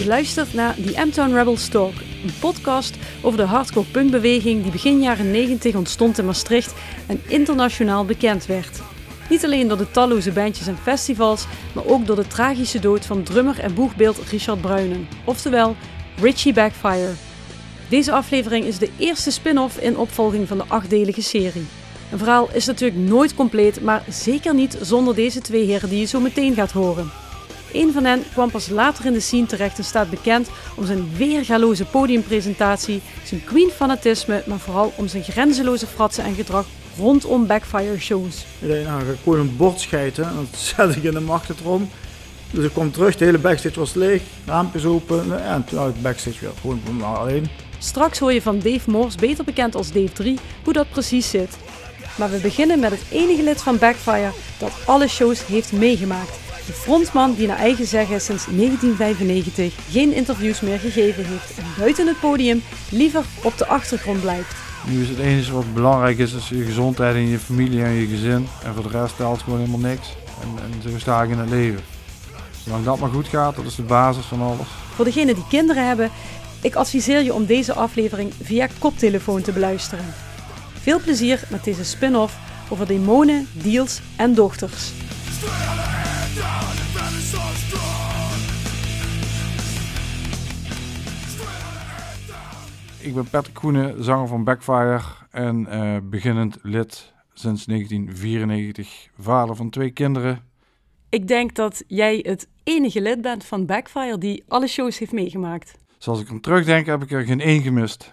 Je luistert naar The M-Town Rebels Talk, een podcast over de hardcore punkbeweging die begin jaren 90 ontstond in Maastricht en internationaal bekend werd. Niet alleen door de talloze bandjes en festivals, maar ook door de tragische dood van drummer en boegbeeld Richard Bruinen, oftewel Richie Backfire. Deze aflevering is de eerste spin-off in opvolging van de achtdelige serie. Een verhaal is natuurlijk nooit compleet, maar zeker niet zonder deze twee heren die je zo meteen gaat horen. Een van hen kwam pas later in de scene terecht en staat bekend om zijn weergaloze podiumpresentatie, zijn queen-fanatisme, maar vooral om zijn grenzeloze fratsen en gedrag rondom backfire shows. Nou, ga ik gewoon een bord schijten en dat zet ik in de machtentrom. Dus ik kwam terug, de hele backstage was leeg, raampjes open en toen had ik backstage weer gewoon me alleen. Straks hoor je van Dave Morse, beter bekend als Dave 3, hoe dat precies zit. Maar we beginnen met het enige lid van Backfire dat alle shows heeft meegemaakt. De frontman die naar eigen zeggen sinds 1995 geen interviews meer gegeven heeft en buiten het podium liever op de achtergrond blijft. Nu is het enige wat belangrijk is, is je gezondheid en je familie en je gezin. En voor de rest telt gewoon helemaal niks. En, en zo sta ik in het leven. Zolang dat maar goed gaat, dat is de basis van alles. Voor degenen die kinderen hebben, ik adviseer je om deze aflevering via koptelefoon te beluisteren. Veel plezier met deze spin-off over demonen, deals en dochters. Ik ben Patrick Koenen, zanger van Backfire en eh, beginnend lid sinds 1994, vader van twee kinderen. Ik denk dat jij het enige lid bent van Backfire die alle shows heeft meegemaakt. Zoals ik aan terugdenk, heb ik er geen één gemist.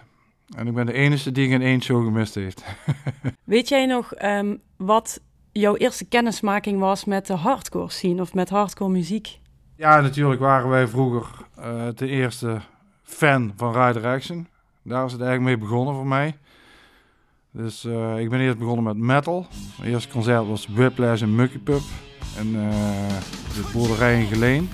En ik ben de enige die geen één show gemist heeft. Weet jij nog ehm, wat jouw eerste kennismaking was met de hardcore scene of met hardcore muziek? Ja, natuurlijk waren wij vroeger uh, de eerste fan van Rider Action. Daar is het eigenlijk mee begonnen voor mij. Dus uh, ik ben eerst begonnen met metal. Mijn eerste concert was Whiplash en Mucky Pup. En uh, de boerderij in Geleen.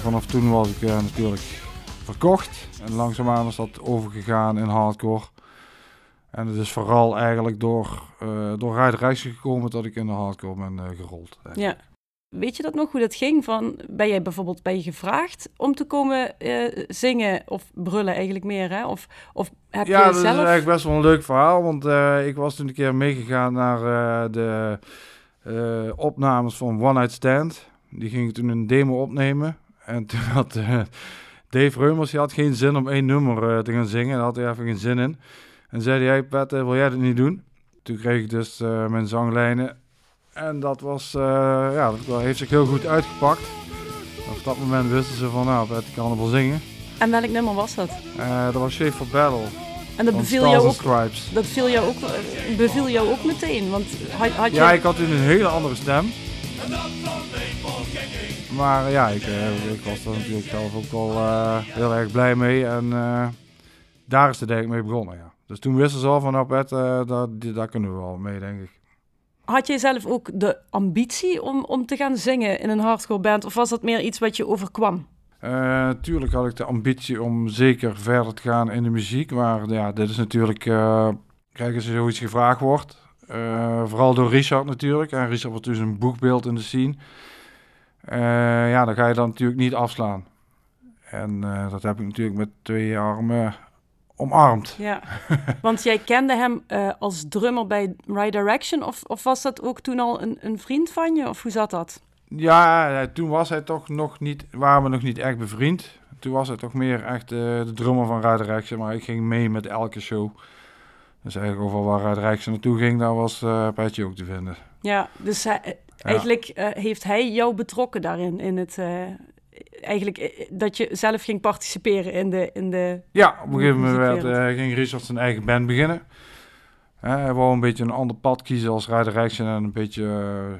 Vanaf toen was ik natuurlijk verkocht. En langzaamaan is dat overgegaan in hardcore. En het is vooral eigenlijk door, uh, door Action gekomen dat ik in de hardcore ben uh, gerold. Ja. Weet je dat nog, hoe dat ging? Van, ben jij bijvoorbeeld ben je gevraagd om te komen uh, zingen of brullen eigenlijk meer, hè? Of, of heb ja, je dat zelf... is eigenlijk best wel een leuk verhaal, want uh, ik was toen een keer meegegaan naar uh, de opnames van One Night Stand. Die ging toen een demo opnemen en toen had Dave Reumers, die had geen zin om één nummer te gaan zingen, daar had hij even geen zin in. En zei hij, Pet, wil jij dat niet doen? Toen kreeg ik dus mijn zanglijnen en dat was, uh, ja, dat heeft zich heel goed uitgepakt. Op dat moment wisten ze van, nou, ik kan wel zingen. En welk nummer was dat? Dat was Shape for Battle. En dat beviel jou ook, dat viel jou ook, beviel jou ook meteen, want had, had je... Ja, ik had een hele andere stem. Maar ja, ik, uh, ik was er natuurlijk zelf ook wel uh, heel erg blij mee. En daar is de denk mee begonnen, ja. Dus toen wisten ze al van, nou Pet, daar, daar kunnen we wel mee, denk ik. Had jij zelf ook de ambitie om, om te gaan zingen in een hardcore band? Of was dat meer iets wat je overkwam? Uh, tuurlijk had ik de ambitie om zeker verder te gaan in de muziek. Maar ja, dit is natuurlijk... Uh, kijk, als er zoiets gevraagd wordt. Uh, vooral door Richard natuurlijk. En Richard wordt dus een boekbeeld in de scene. Ja, dan ga je dan natuurlijk niet afslaan. En dat heb ik natuurlijk met twee armen omarmd. Ja, want jij kende hem uh, als drummer bij Right Direction, of, of was dat ook toen al een, een vriend van je, of hoe zat dat? Ja, toen was hij toch nog niet, waren we nog niet echt bevriend. Toen was hij toch meer echt de drummer van Right Direction, maar ik ging mee met elke show. Dus eigenlijk overal waar Right Direction naartoe ging, daar was Petje ook te vinden. Ja, dus hij, eigenlijk ja. heeft hij jou betrokken daarin, in het, eigenlijk eh, dat je zelf ging participeren in de... In de ja, op een gegeven moment ging Richard zijn eigen band beginnen. Hij wou een beetje een ander pad kiezen als Rider Action en een beetje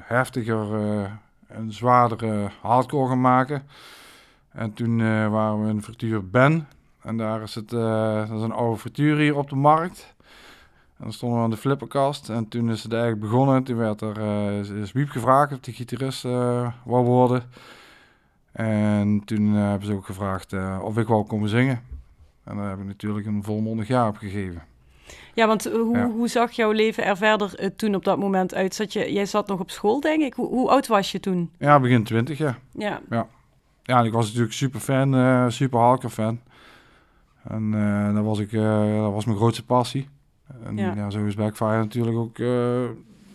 heftiger en zwaardere hardcore gaan maken. En toen waren we in frituur Ben. En daar is, het, dat is een oude frituur hier op de markt. En dan stonden we aan de flipperkast. En toen is het eigenlijk begonnen. Toen werd er, is Wiep gevraagd of de gitarist wou worden. En toen uh, hebben ze ook gevraagd uh, of ik wou komen zingen. En daar heb ik natuurlijk een volmondig jaar op gegeven. Ja, want hoe, hoe zag jouw leven er verder toen op dat moment uit? Zat je, jij zat nog op school, denk ik. Hoe, hoe oud was je toen? Ja, begin twintig, ja. Ja. Ja, ja ik was natuurlijk super fan, super hardcore fan. En dat, was ik, dat was mijn grootste passie. En ja, ja zo is Backfire natuurlijk ook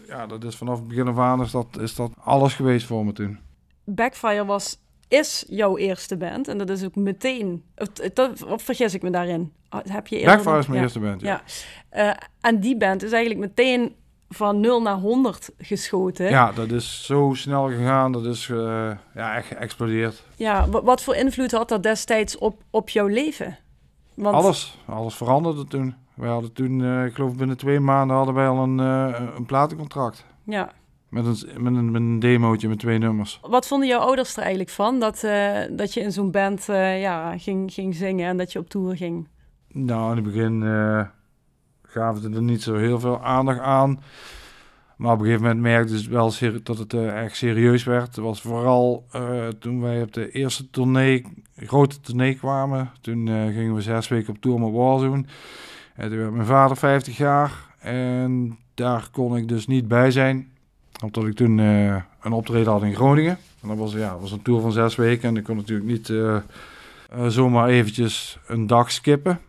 ja, dat is vanaf het begin af aan is dat, is dat alles geweest voor me toen. Backfire was, is jouw eerste band en dat is ook meteen, of, of vergis ik me daarin? Ah, heb je Backfire is mijn eerste band, ja. ja. Uh, en die band is eigenlijk meteen van 0 naar 100 geschoten. Ja, dat is zo snel gegaan. Dat is uh, ja, echt geëxplodeerd. Ja, wat voor invloed had dat destijds op, op jouw leven? Want... Alles. Alles veranderde toen. We hadden toen, uh, ik geloof binnen twee maanden hadden wij al een, uh, een platencontract. Ja. Met een, met, een, met een demootje met twee nummers. Wat vonden jouw ouders er eigenlijk van? Dat, uh, dat je in zo'n band ja, ging, ging zingen en dat je op tour ging? Nou, in het begin gaven ze er niet zo heel veel aandacht aan. Maar op een gegeven moment merkte ze wel dat het uh, erg serieus werd. Het was vooral uh, toen wij op de eerste tournee, grote tournee kwamen. Toen uh, gingen we zes weken op tour met Warzone. En toen werd mijn vader 50 jaar en daar kon ik dus niet bij zijn. Omdat ik toen uh, een optreden had in Groningen. En dat was, ja, was een tour van zes weken en ik kon natuurlijk niet uh, uh, zomaar eventjes een dag skippen.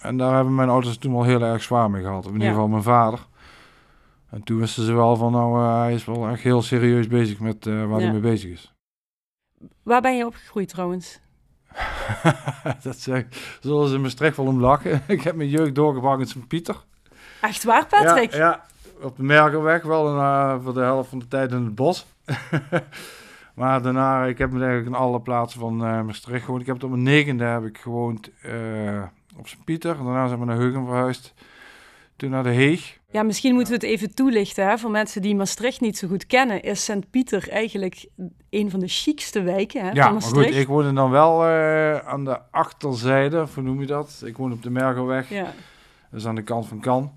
En daar hebben mijn ouders toen wel heel erg zwaar mee gehad. In ieder geval mijn vader. En toen wisten ze wel van, nou, hij is wel echt heel serieus bezig met waar ja. hij mee bezig is. Waar ben je opgegroeid trouwens? dat zeg Zullen ze in Maastricht wel om lachen. ik heb mijn jeugd doorgebracht in Sint-Pieter. Echt waar, Patrick? Ja, ja op de Mergelweg wel en, uh, voor de helft van de tijd in het bos. maar daarna, ik heb me eigenlijk in alle plaatsen van uh, Maastricht gewoond. Ik heb het op mijn negende heb ik gewoond uh, op Sint-Pieter. Daarna zijn we naar Heugen verhuisd. Toen naar de Heeg. Ja, misschien moeten we het even toelichten. Hè? Voor mensen die Maastricht niet zo goed kennen, is Sint-Pieter eigenlijk een van de chicste wijken hè, ja, van Maastricht. maar goed, ik woonde dan wel uh, aan de achterzijde, hoe noem je dat? Ik woon op de Mergelweg. Ja. Is aan de kant van Kan.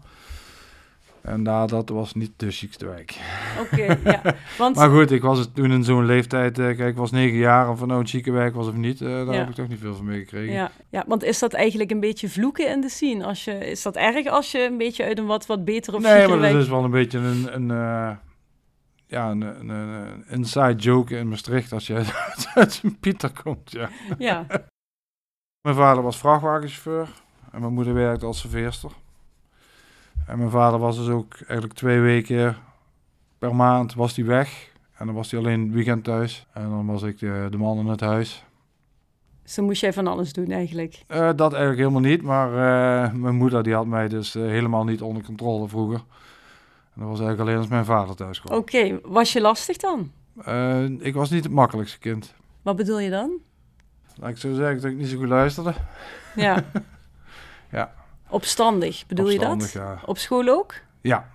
En daar, dat was niet de chicste wijk. Oké, ja. Want... maar goed, ik was het toen in zo'n leeftijd, uh, kijk, ik was negen jaar, of nou een chique wijk was of niet, uh, daar ja. heb ik toch niet veel van meegekregen. Ja. ja, want is dat eigenlijk een beetje vloeken in de scene? Als je, is dat erg als je een beetje uit een wat, wat betere of Nee, maar dat is wel een beetje een, een uh, ja, een, een, een, inside joke in Maastricht als je uit Pieter komt, ja. Ja. mijn vader was vrachtwagenchauffeur en mijn moeder werkte als serveerster. En mijn vader was dus ook eigenlijk twee weken per maand was hij weg. En dan was hij alleen het weekend thuis. En dan was ik de, de man in het huis. Zo moest jij van alles doen eigenlijk? Uh, dat eigenlijk helemaal niet. Maar uh, mijn moeder die had mij dus uh, helemaal niet onder controle vroeger. En dat was eigenlijk alleen als mijn vader thuis kwam. Oké, okay. was je lastig dan? ik was niet het makkelijkste kind. Wat bedoel je dan? Laat ik zo zeggen dat ik niet zo goed luisterde. Ja. ja. Opstandig, bedoel je dat? Ja. Op school ook? Ja.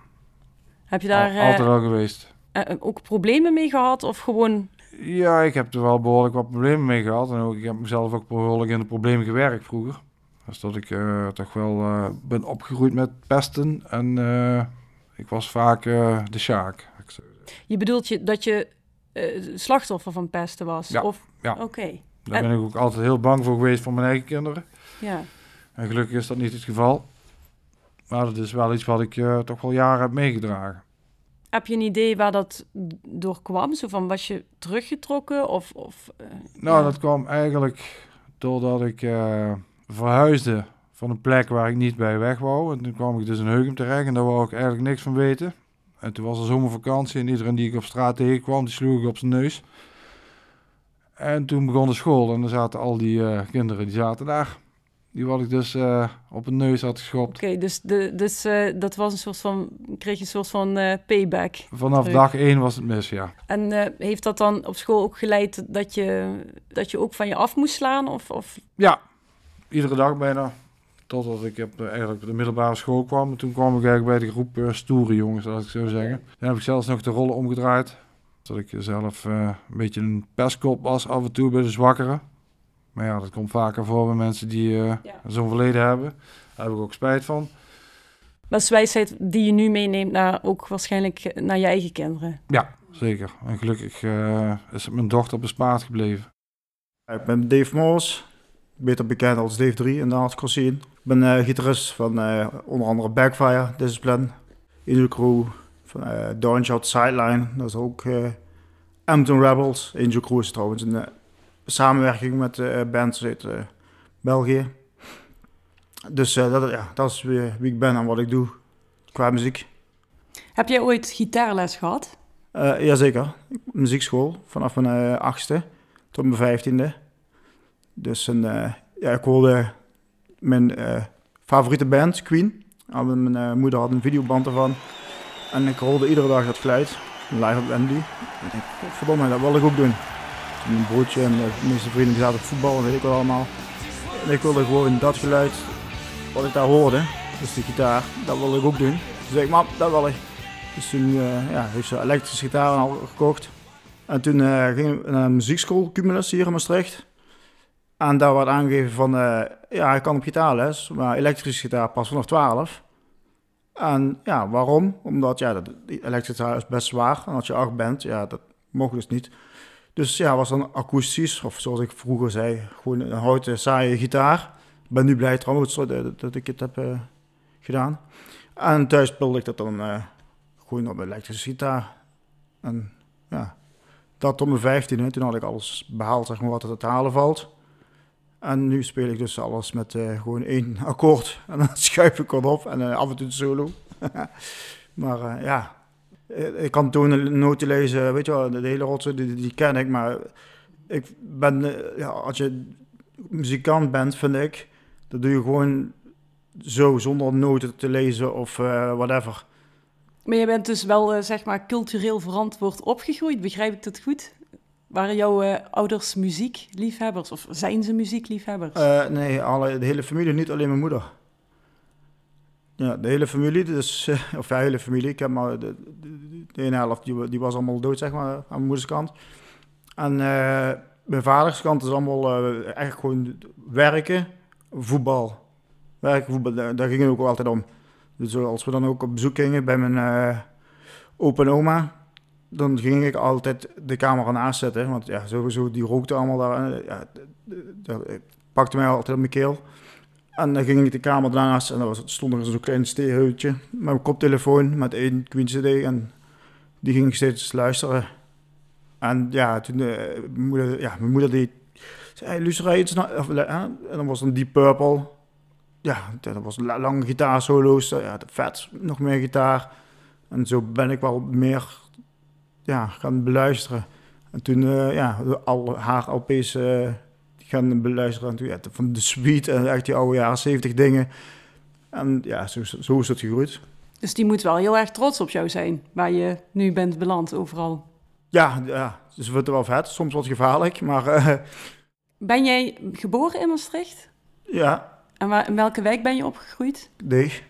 Heb je daar... Al, altijd wel geweest. Uh, ook problemen mee gehad of gewoon... Ja, ik heb er wel behoorlijk wat problemen mee gehad. En ook, ik heb mezelf ook behoorlijk in de problemen gewerkt vroeger. Dus dat ik uh, toch wel uh, ben opgegroeid met pesten. En ik was vaak de sjaak. Je bedoelt je, dat je slachtoffer van pesten was? Ja, of? ja. oké. Okay. Daar ben ik ook altijd heel bang voor geweest voor mijn eigen kinderen. Ja. En gelukkig is dat niet het geval. Maar dat is wel iets wat ik uh, toch wel jaren heb meegedragen. Heb je een idee waar dat door kwam? Zo van, was je teruggetrokken? Of, of, uh, nou, ja. dat kwam eigenlijk doordat ik uh, verhuisde van een plek waar ik niet bij weg wou. En toen kwam ik dus in Heugem terecht en daar wou ik eigenlijk niks van weten. En toen was er zomervakantie en iedereen die ik op straat tegenkwam, die sloeg ik op zijn neus. En toen begon de school en dan zaten al die kinderen, die zaten daar. Die wat ik dus uh, op een neus had geschopt. Oké, okay, dus, de, dus uh, dat was een soort van, kreeg je een soort van uh, payback. Vanaf terug. dag één was het mis, ja. En heeft dat dan op school ook geleid dat je, dat je ook van je af moest slaan? Of, of? Ja, iedere dag bijna. Totdat ik op, eigenlijk op de middelbare school kwam. En toen kwam ik eigenlijk bij de groep stoere jongens, laat ik zo zeggen. Dan heb ik zelfs nog de rollen omgedraaid. Dat ik zelf een beetje een pestkop was af en toe bij de zwakkeren. Maar ja, dat komt vaker voor bij mensen die uh, ja. zo'n verleden hebben. Daar heb ik ook spijt van. Dat is wijsheid die je nu meeneemt naar ook waarschijnlijk naar je eigen kinderen. Ja, zeker. En gelukkig uh, is mijn dochter bespaard gebleven. Ik ben Dave Moos, beter bekend als Dave 3 in de hardcore scene. ben uh, gitarist van uh, onder andere Backfire, Discipline, Angel Crew, van uh, Downshot Sideline. Dat is ook uh, Ampton Rebels. Angel Crew is trouwens een samenwerking met bands uit België. Dus dat, ja, dat is wie, wie, ik ben en wat ik doe qua muziek. Heb jij ooit gitaarles gehad? jazeker. Muziekschool vanaf mijn achtste tot mijn vijftiende. Dus een, ja, ik hoorde mijn uh, favoriete band, Queen. Mijn uh, moeder had een videoband ervan. En ik rolde iedere dag dat geluid. Live op Wembley. Ik denk, verdomme, dat wil ik ook doen. Een broodje en de meeste vrienden die zaten op voetbal en weet ik wel allemaal. En ik wilde gewoon dat geluid wat ik daar hoorde, dus die gitaar, dat wilde ik ook doen. Dus ik, mam, dat wil ik. Dus toen uh, ja, heeft ze elektrische gitaar al gekocht. En toen uh, ging een muziekschool, Cumulus, hier in Maastricht. En daar wordt aangegeven van, uh, ja, ik kan op gitaarles, maar elektrische gitaar pas vanaf 12. En ja, waarom? Omdat ja, dat, elektrische gitaar is best zwaar. En als je acht bent, ja, dat mocht dus niet. Dus ja, was dan akoestisch, of zoals ik vroeger zei, gewoon een houten saaie gitaar. Ik ben nu blij trouwens dat, ik het heb uh, gedaan. En thuis speelde ik dat dan uh, gewoon op elektrische gitaar. En ja, dat tot mijn vijftiende. Toen had ik alles behaald, zeg wat er te halen valt. En nu speel ik dus alles met uh, gewoon één akkoord. En dan schuif ik erop en af en toe solo. maar ja, ik kan tonen, noten lezen, weet je wel, de hele rotsen, die, die ken ik. Maar ik ben, ja, als je muzikant bent, vind ik, dat doe je gewoon zo, zonder noten te lezen of whatever. Maar je bent dus wel, zeg maar, cultureel verantwoord opgegroeid, begrijp ik dat goed? Waren jouw uh, ouders muziekliefhebbers of zijn ze muziekliefhebbers? Nee, alle, de hele familie, niet alleen mijn moeder. Ja, de hele familie, dus, uh, of de hele familie. Ik heb maar de, de, de ene helft, die, die, was allemaal dood, zeg maar, aan mijn moeders kant. En mijn vaders kant is allemaal echt gewoon werken, voetbal. Werken, voetbal, daar, ging het ook altijd om. Dus als we dan ook op bezoek gingen bij mijn opa en oma, dan ging ik altijd de camera naast zetten. Want ja, sowieso, die rookte allemaal daar. Ja, dat pakte mij altijd op mijn keel. En dan ging ik de kamer daarnaast en dan was, stond er zo'n klein stereootje met mijn koptelefoon met één Queen CD. En die ging ik steeds luisteren. En ja, toen uh, mijn, moeder, ja, mijn moeder die zei, luister iets Of, En dan was een Deep Purple. Ja, dat was lange gitaarsolo's. Ja, vet, nog meer gitaar. En zo ben ik wel meer ja, gaan beluisteren. En toen, ja, al haar LP's gaan beluisteren. En ja, van de suite en echt die oude jaren 70 dingen. En ja, zo, zo is het gegroeid. Dus die moet wel heel erg trots op jou zijn, waar je nu bent beland overal. Ja, ja dus het wel vet. Soms wat gevaarlijk, maar... Uh, ben jij geboren in Maastricht? Ja. En waar, in welke wijk ben je opgegroeid? Deeg.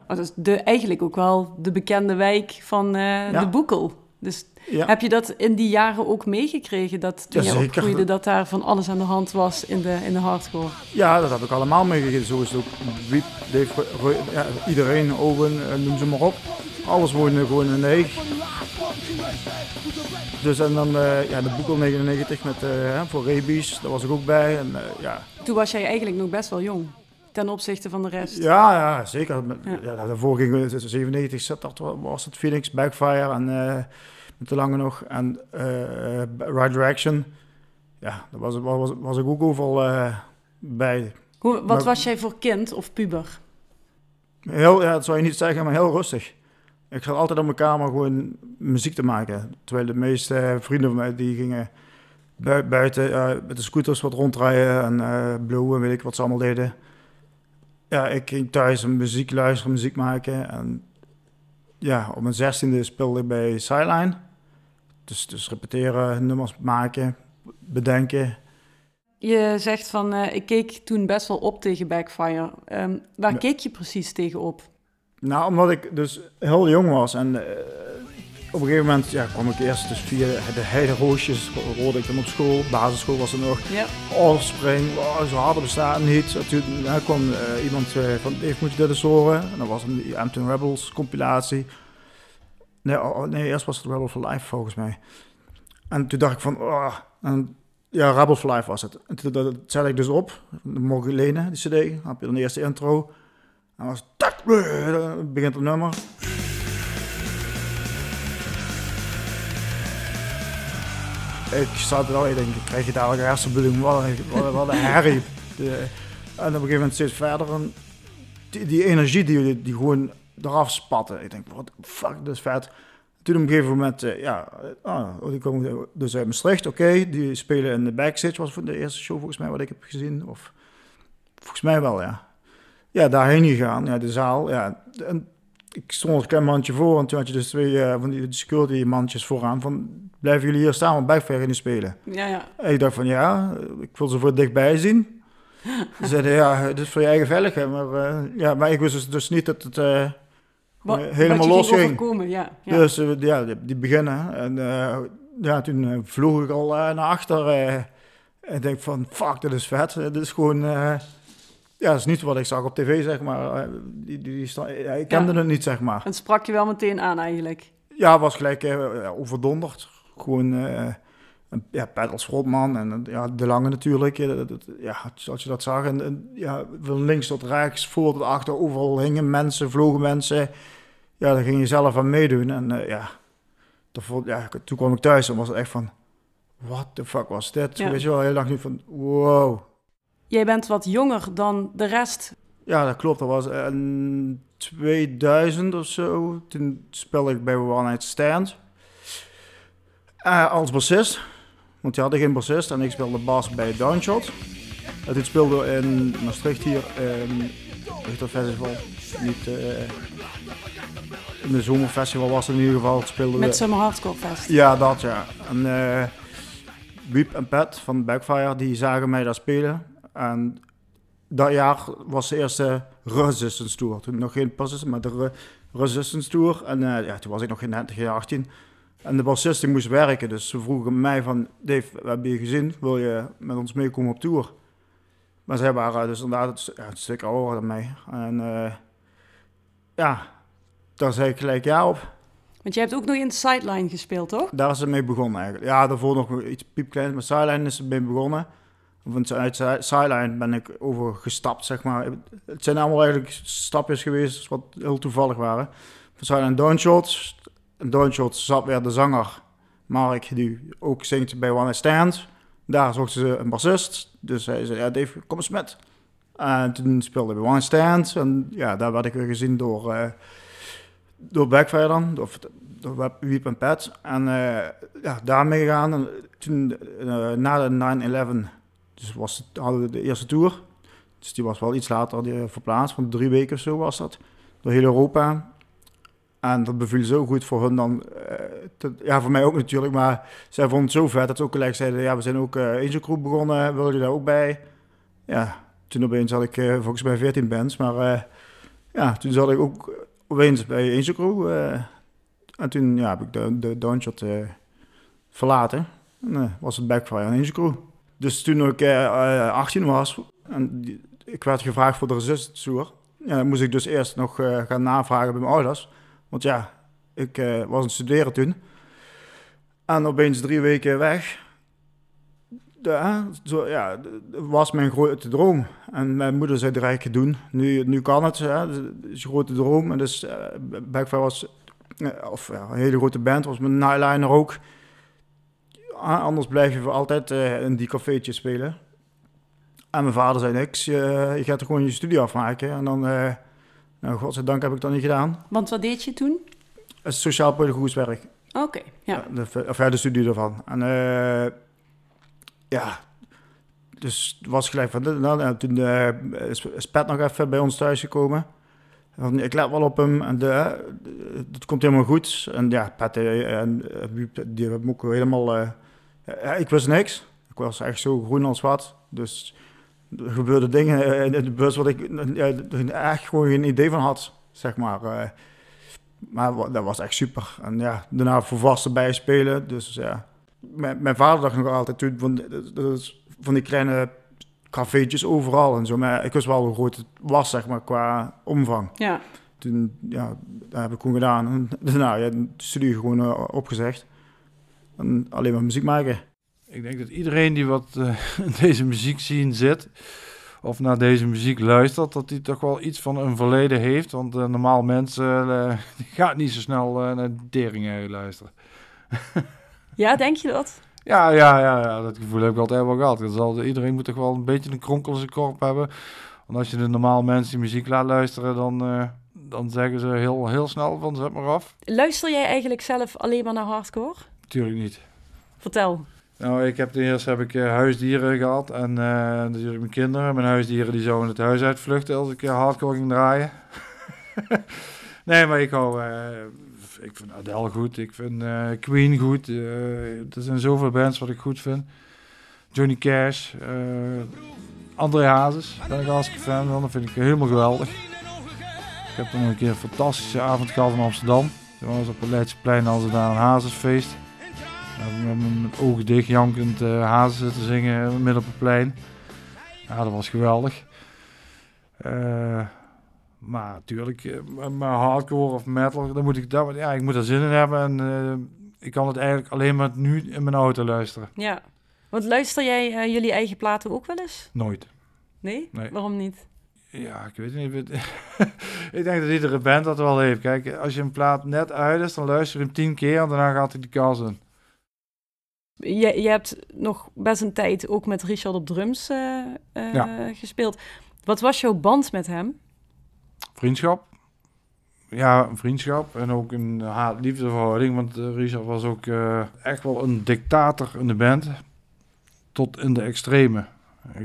Oh, dat is de, eigenlijk ook wel de bekende wijk van uh, de Boekel. Dus ja. Heb je dat in die jaren ook meegekregen? Dat toen je opgroeide, dat daar van alles aan de hand was in de, in de hardcore? Ja, dat heb ik allemaal meegekregen. Zo is het ook. Wiep, Dave, ja, iedereen, Owen, eh, noem ze maar op. Alles woonde gewoon in de Dus en dan uh, ja, de Boekel 99 met, uh, voor Rabies, daar was ik ook bij. En, uh, ja. Toen was jij eigenlijk nog best wel jong ten opzichte van de rest. Ja, ja zeker. Ja. Ja, daarvoor ging 97, dat was het Phoenix, Backfire en te lange nog. En uh, Right Direction, ja, daar was, was, was ik ook overal uh, bij. Hoe, wat was jij voor kind of puber? Heel, ja, dat zou je niet zeggen, maar heel rustig. Ik zat altijd op mijn kamer gewoon muziek te maken. Terwijl de meeste vrienden van mij die gingen buiten uh, met de scooters wat rondrijden en uh, blowen, weet ik wat ze allemaal deden. Ja, ik ging thuis muziek luisteren, muziek maken. En ja, op mijn zestiende speelde ik bij Sideline. Dus, dus repeteren, nummers maken, bedenken. Je zegt van, uh, ik keek toen best wel op tegen Backfire. Um, waar keek je precies tegen op? Nou, omdat ik dus heel jong was en uh, op een gegeven moment ja, kwam ik eerst dus via de heideroosjes, hoorde ik dan op school, basisschool was er nog. Ja. Offspring, oh, zo harder bestaan niet. Toen uh, kwam uh, iemand van, even moet je dit eens horen. En dat was een Ampton Rebels compilatie. Nee, oh, oh, nee, eerst was het Rebel for Life volgens mij. En toen dacht ik van, oh, en Ja, Rebel for Life was het. En toen- dat zet ik dus op. Mocht ik lenen, die cd. Dan heb je dan de eerste intro. En was tak, dan begint het nummer. Ik zat er al, ik denk, krijg je dadelijk een hersenbloeding, wat een, wat, een- wat een herrie. De- en op een gegeven moment steeds verder. En die, die energie die, die gewoon eraf spatte. Ik denk, wat fuck, dat is vet. Toen op een gegeven moment, eh, ja, eh, ah, die komen dus uit Maastricht, oké. die spelen in de backstage, was voor de eerste show volgens mij wat ik heb gezien. Of volgens mij wel, ja. Ja, daarheen gegaan, ja, de zaal. Ja, en ik stond een klein mandje voor en toen had je dus twee eh, van die security mandjes vooraan van, blijven jullie hier staan, want gaan niet spelen. Ja, ja. En ik dacht van, ja, ik wil ze voor dichtbij zien. Ze zeiden, ja, dit is voor je eigen veiligheid, maar, ja, maar ik wist dus, dus niet dat het... Wat, helemaal los ging ja. ja. Dus eh, ja, die, die beginnen. En eh, ja, toen eh, vloog ik al eh, naar achter. eh, en denk van, fuck, dit is vet. Dit is gewoon... eh, ja, dat is niet wat ik zag op tv, zeg maar. Eh, die, die, die ik kende Ja. het niet, zeg maar. Het sprak je wel meteen aan eigenlijk. Ja, was gelijk eh, overdonderd. Gewoon... ja, Pat als frontman en eh, ja, De Lange natuurlijk. eh, dat- dat- ja, als je dat zag. En, en, ja, van links tot rechts, voor tot achter, overal hingen mensen, vlogen mensen. Ja, daar ging je zelf aan meedoen. En eh, ja, vond- ja, toen kwam ik thuis en was het echt van... What the fuck was dit? Ja. Weet je wel, heel lang niet van... Wow. Jij bent wat jonger dan de rest. Ja, dat klopt. Dat was in 2000 of zo. Toen speelde ik bij One Night Stand. Eh, als bassist. Want die hadden geen bassist. En ik speelde bas bij Downshot. En toen speelde in Maastricht hier. In, heet dat festival? Niet... eh, in de zomerfestival was het in ieder geval. Speelden we... Met Summer Hardcore Fest. Ja, dat ja. En eh Wiep en Pat van Backfire, die zagen mij daar spelen. En dat jaar was de eerste Resistance Tour. Toen nog geen Persistence, maar de Re- Resistance Tour. En eh, ja, toen was ik nog geen 90, geen 18. En de bassist die moest werken, dus ze vroegen mij van... Dave, we hebben je gezien, wil je met ons meekomen op tour? Maar zij waren dus inderdaad het, ja, een stuk ouder dan mij. En eh, ja, daar zei ik gelijk ja op. Want jij hebt ook nog in Sideline gespeeld, toch? Daar is het mee begonnen eigenlijk. Ja, daarvoor nog iets piepkleins, maar Sideline is het mee begonnen. Want uit Si- Sideline ben ik overgestapt, zeg maar. Het zijn allemaal eigenlijk stapjes geweest wat heel toevallig waren. Van Sideline Downshots. En Downshots zat weer de zanger Mark, die ook zingt bij One Stand. Daar zochten ze een bassist. Dus hij zei, ja Dave, kom eens met. En toen speelde bij One Stand. En ja, daar werd ik weer gezien door... eh, door Backfire dan, door Web- Wiep en Pet. En eh, ja, daarmee gegaan. En toen, eh, na de 9-11, dus was hadden we de eerste tour. Dus die was wel iets later verplaatst, van drie weken of zo was dat. Door heel Europa. En dat beviel zo goed voor hun dan. eh, ja, voor mij ook natuurlijk. Maar zij vonden het zo vet dat ze ook gelijk zeiden... Ja, we zijn ook eh Angel Group begonnen. Wil je daar ook bij? Ja, toen opeens had ik eh, volgens mij 14 bands. Maar ja, toen zat ik ook opeens bij Angel Crew. en toen ja, heb ik de, de Downshot verlaten. En was het Backfire Angel Crew. Dus toen ik eh, eh, 18 was en ik werd gevraagd voor de Resistance Tour... Ja, moest ik dus eerst nog gaan navragen bij mijn ouders. Want ja, ik eh, was aan het studeren toen. En opeens drie weken weg. De, zo, ja, dat was mijn grote droom. En mijn moeder zei direct doen. Nu, nu kan het. Hè. Dat is een grote droom. En dus eh, Backfire was... eh, of een hele grote band. Was mijn nightliner ook. Anders blijf je voor altijd in die cafeetjes spelen. En mijn vader zei niks. Je, je gaat er gewoon je studie afmaken. En dan... nou, godzijdank heb ik dat niet gedaan. Want wat deed je toen? Sociaal-pedagogisch werk. Oké, ja. Ja, de, of ja, de studie ervan. En eh, ja, dus het was gelijk van dit en dat. En toen eh, is, Pat nog even bij ons thuis gekomen. Van, ik let wel op hem en de, eh, het komt helemaal goed. En ja, Pat en die hebben ook helemaal... ik wist niks. Ik was echt zo groen als wat. Dus er gebeurden dingen eh, in de bus wat ik echt gewoon geen idee van had, zeg maar. eh. Maar dat was echt super. En ja, daarna volwassen bijspelen. Dus ja, mijn, mijn vader dacht nog altijd toen van, van die kleine cafeetjes overal en zo. Maar ik wist wel hoe groot het was, zeg maar, qua omvang. Ja, Toen, ja, dat heb ik gewoon gedaan. En daarna, ja, de studie gewoon eh, opgezegd. En alleen maar muziek maken. Ik denk dat iedereen die wat uh, deze muziek zien zit, of naar deze muziek luistert, dat hij toch wel iets van een verleden heeft. Want uh, normaal mensen uh, die gaat niet zo snel naar Deringen luisteren. ja, denk je dat? Ja, ja, ja, ja, dat gevoel heb ik altijd wel gehad. Dat zal, iedereen moet toch wel een beetje een kronkel in zijn korp hebben. Want als je de normaal mensen die muziek laat luisteren, dan, dan zeggen ze heel, heel snel van zet maar af. Luister jij eigenlijk zelf alleen maar naar hardcore? Tuurlijk niet. Vertel. Nou, ik heb ten eerste heb ik uh, huisdieren gehad en uh, natuurlijk mijn kinderen. Mijn huisdieren die zouden het huis uitvluchten als ik uh, hardcore ging draaien. nee, maar ik hou, ik vind Adele goed, ik vind Queen goed. er zijn zoveel bands wat ik goed vind. Johnny Cash, André Hazes, ben ik hartstikke fan van. Dat vind ik helemaal geweldig. Ik heb toen een keer een fantastische avond gehad in Amsterdam. Toen was op het Leidseplein als daar een Hazesfeest. Met mijn ogen dicht jankend uh, hazen zitten zingen midden op het plein. Ja, dat was geweldig. Uh, maar natuurlijk, uh, maar hardcore of metal, dan moet ik, daar, ja, ik moet er zin in hebben. En ik kan het eigenlijk alleen maar nu in mijn auto luisteren. Ja, want luister jij jullie eigen platen ook wel eens? Nooit. Nee? nee. Waarom niet? Ja, ik weet niet. ik denk dat iedere band dat wel heeft. Kijk, als je een plaat net uit is, dan luister je hem tien keer en daarna gaat hij de kast in. Je, je hebt nog best een tijd ook met Richard op drums uh, uh, gespeeld. Wat was jouw band met hem? Vriendschap. Ja, een vriendschap en ook een haat-liefdeverhouding. Want uh, Richard was ook echt wel een dictator in de band. Tot in de extreme.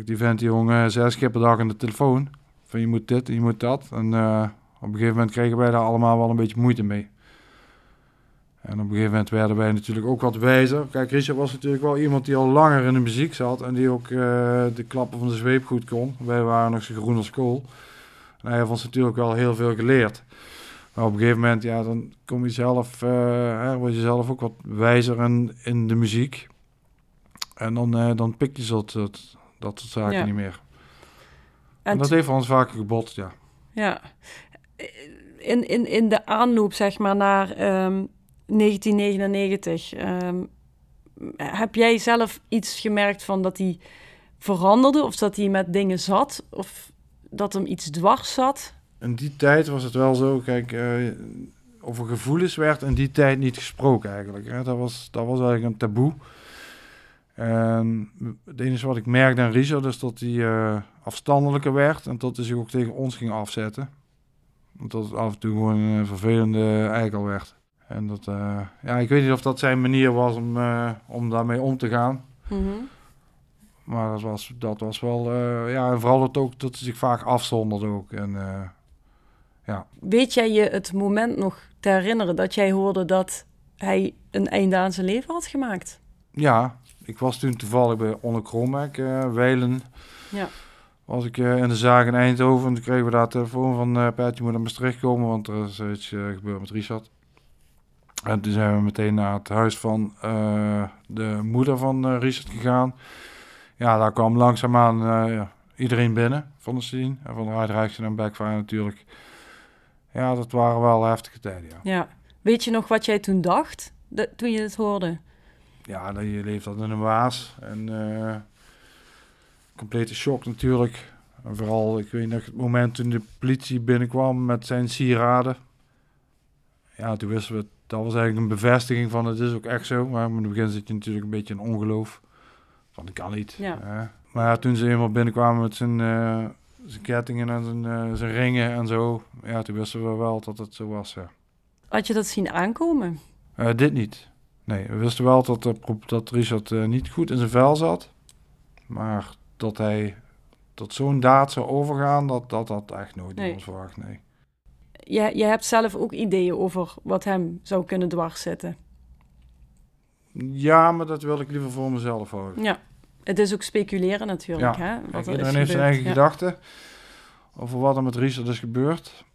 Die vent die jongen zes keer per dag aan de telefoon. Van je moet dit en je moet dat. En op een gegeven moment kregen wij daar allemaal wel een beetje moeite mee. En op een gegeven moment werden wij natuurlijk ook wat wijzer. Kijk, Richard was natuurlijk wel iemand die al langer in de muziek zat en die ook uh, de klappen van de zweep goed kon. Wij waren nog zo groen als kool. En hij heeft ons natuurlijk wel heel veel geleerd. Maar op een gegeven moment, ja, dan kom je zelf, uh, hè, word je zelf ook wat wijzer in, in de muziek. En dan, uh, dan pik je dat, dat, dat soort zaken ja. niet meer. En, en dat heeft ons vaker gebotst, ja. Ja. In, in, in de aanloop, zeg maar, naar... Um 1999. Ehm, heb jij zelf iets gemerkt van dat hij veranderde? Of dat hij met dingen zat? Of dat hem iets dwars zat? In die tijd was het wel zo, kijk, uh, over gevoelens werd in die tijd niet gesproken eigenlijk. Hè. Dat, was, dat was eigenlijk een taboe. En het enige wat ik merkte aan Richard is dat hij uh, afstandelijker werd en dat hij zich ook tegen ons ging afzetten. Dat het af en toe gewoon een vervelende eikel werd. En dat, uh, ja, ik weet niet of dat zijn manier was om, uh, om daarmee om te gaan. Mm -hmm. Maar dat was, dat was wel, uh, ja, en vooral dat ook dat ze zich vaak afzonderde ook. En, ja. Weet jij je het moment nog te herinneren dat jij hoorde dat hij een einde aan zijn leven had gemaakt? Ja, ik was toen toevallig bij Onne Krombeck, Weilen. Ja. Was ik in de zaak in Eindhoven en toen kregen we daar telefoon van uh, je moet naar Maastricht komen, want er is iets gebeurd met Richard. En toen zijn we meteen naar het huis van uh, de moeder van uh, Richard gegaan. Ja, daar kwam langzaamaan ja, iedereen binnen van de scene. En van de Rijksrechten en Backfire natuurlijk. Ja, dat waren wel heftige tijden, ja. ja. Weet je nog wat jij toen dacht, de, toen je het hoorde? Ja, dat je leeft dat in een waas. En complete shock natuurlijk. En vooral, ik weet nog het moment toen de politie binnenkwam met zijn sieraden. Ja, toen wisten we dat was eigenlijk een bevestiging van het is ook echt zo. Maar in het begin zit je natuurlijk een beetje in ongeloof. Van dat kan niet. Ja. maar toen ze eenmaal binnenkwamen met zijn, uh, zijn kettingen en zijn, uh, zijn ringen en zo. Ja, toen wisten we wel dat het zo was. Ja. Had je dat zien aankomen? Uh, dit niet. Nee, we wisten wel dat, dat Richard niet goed in zijn vel zat. Maar dat hij tot zo'n daad zou overgaan, dat dat, dat echt nooit nee. ons verwacht. Nee je, je hebt zelf ook ideeën over wat hem zou kunnen dwars zitten. Ja, maar dat wil ik liever voor mezelf houden. Ja, het is ook speculeren natuurlijk. Ja. Hè, wat iedereen heeft zijn eigen gedachten over wat er met Richard is gebeurd.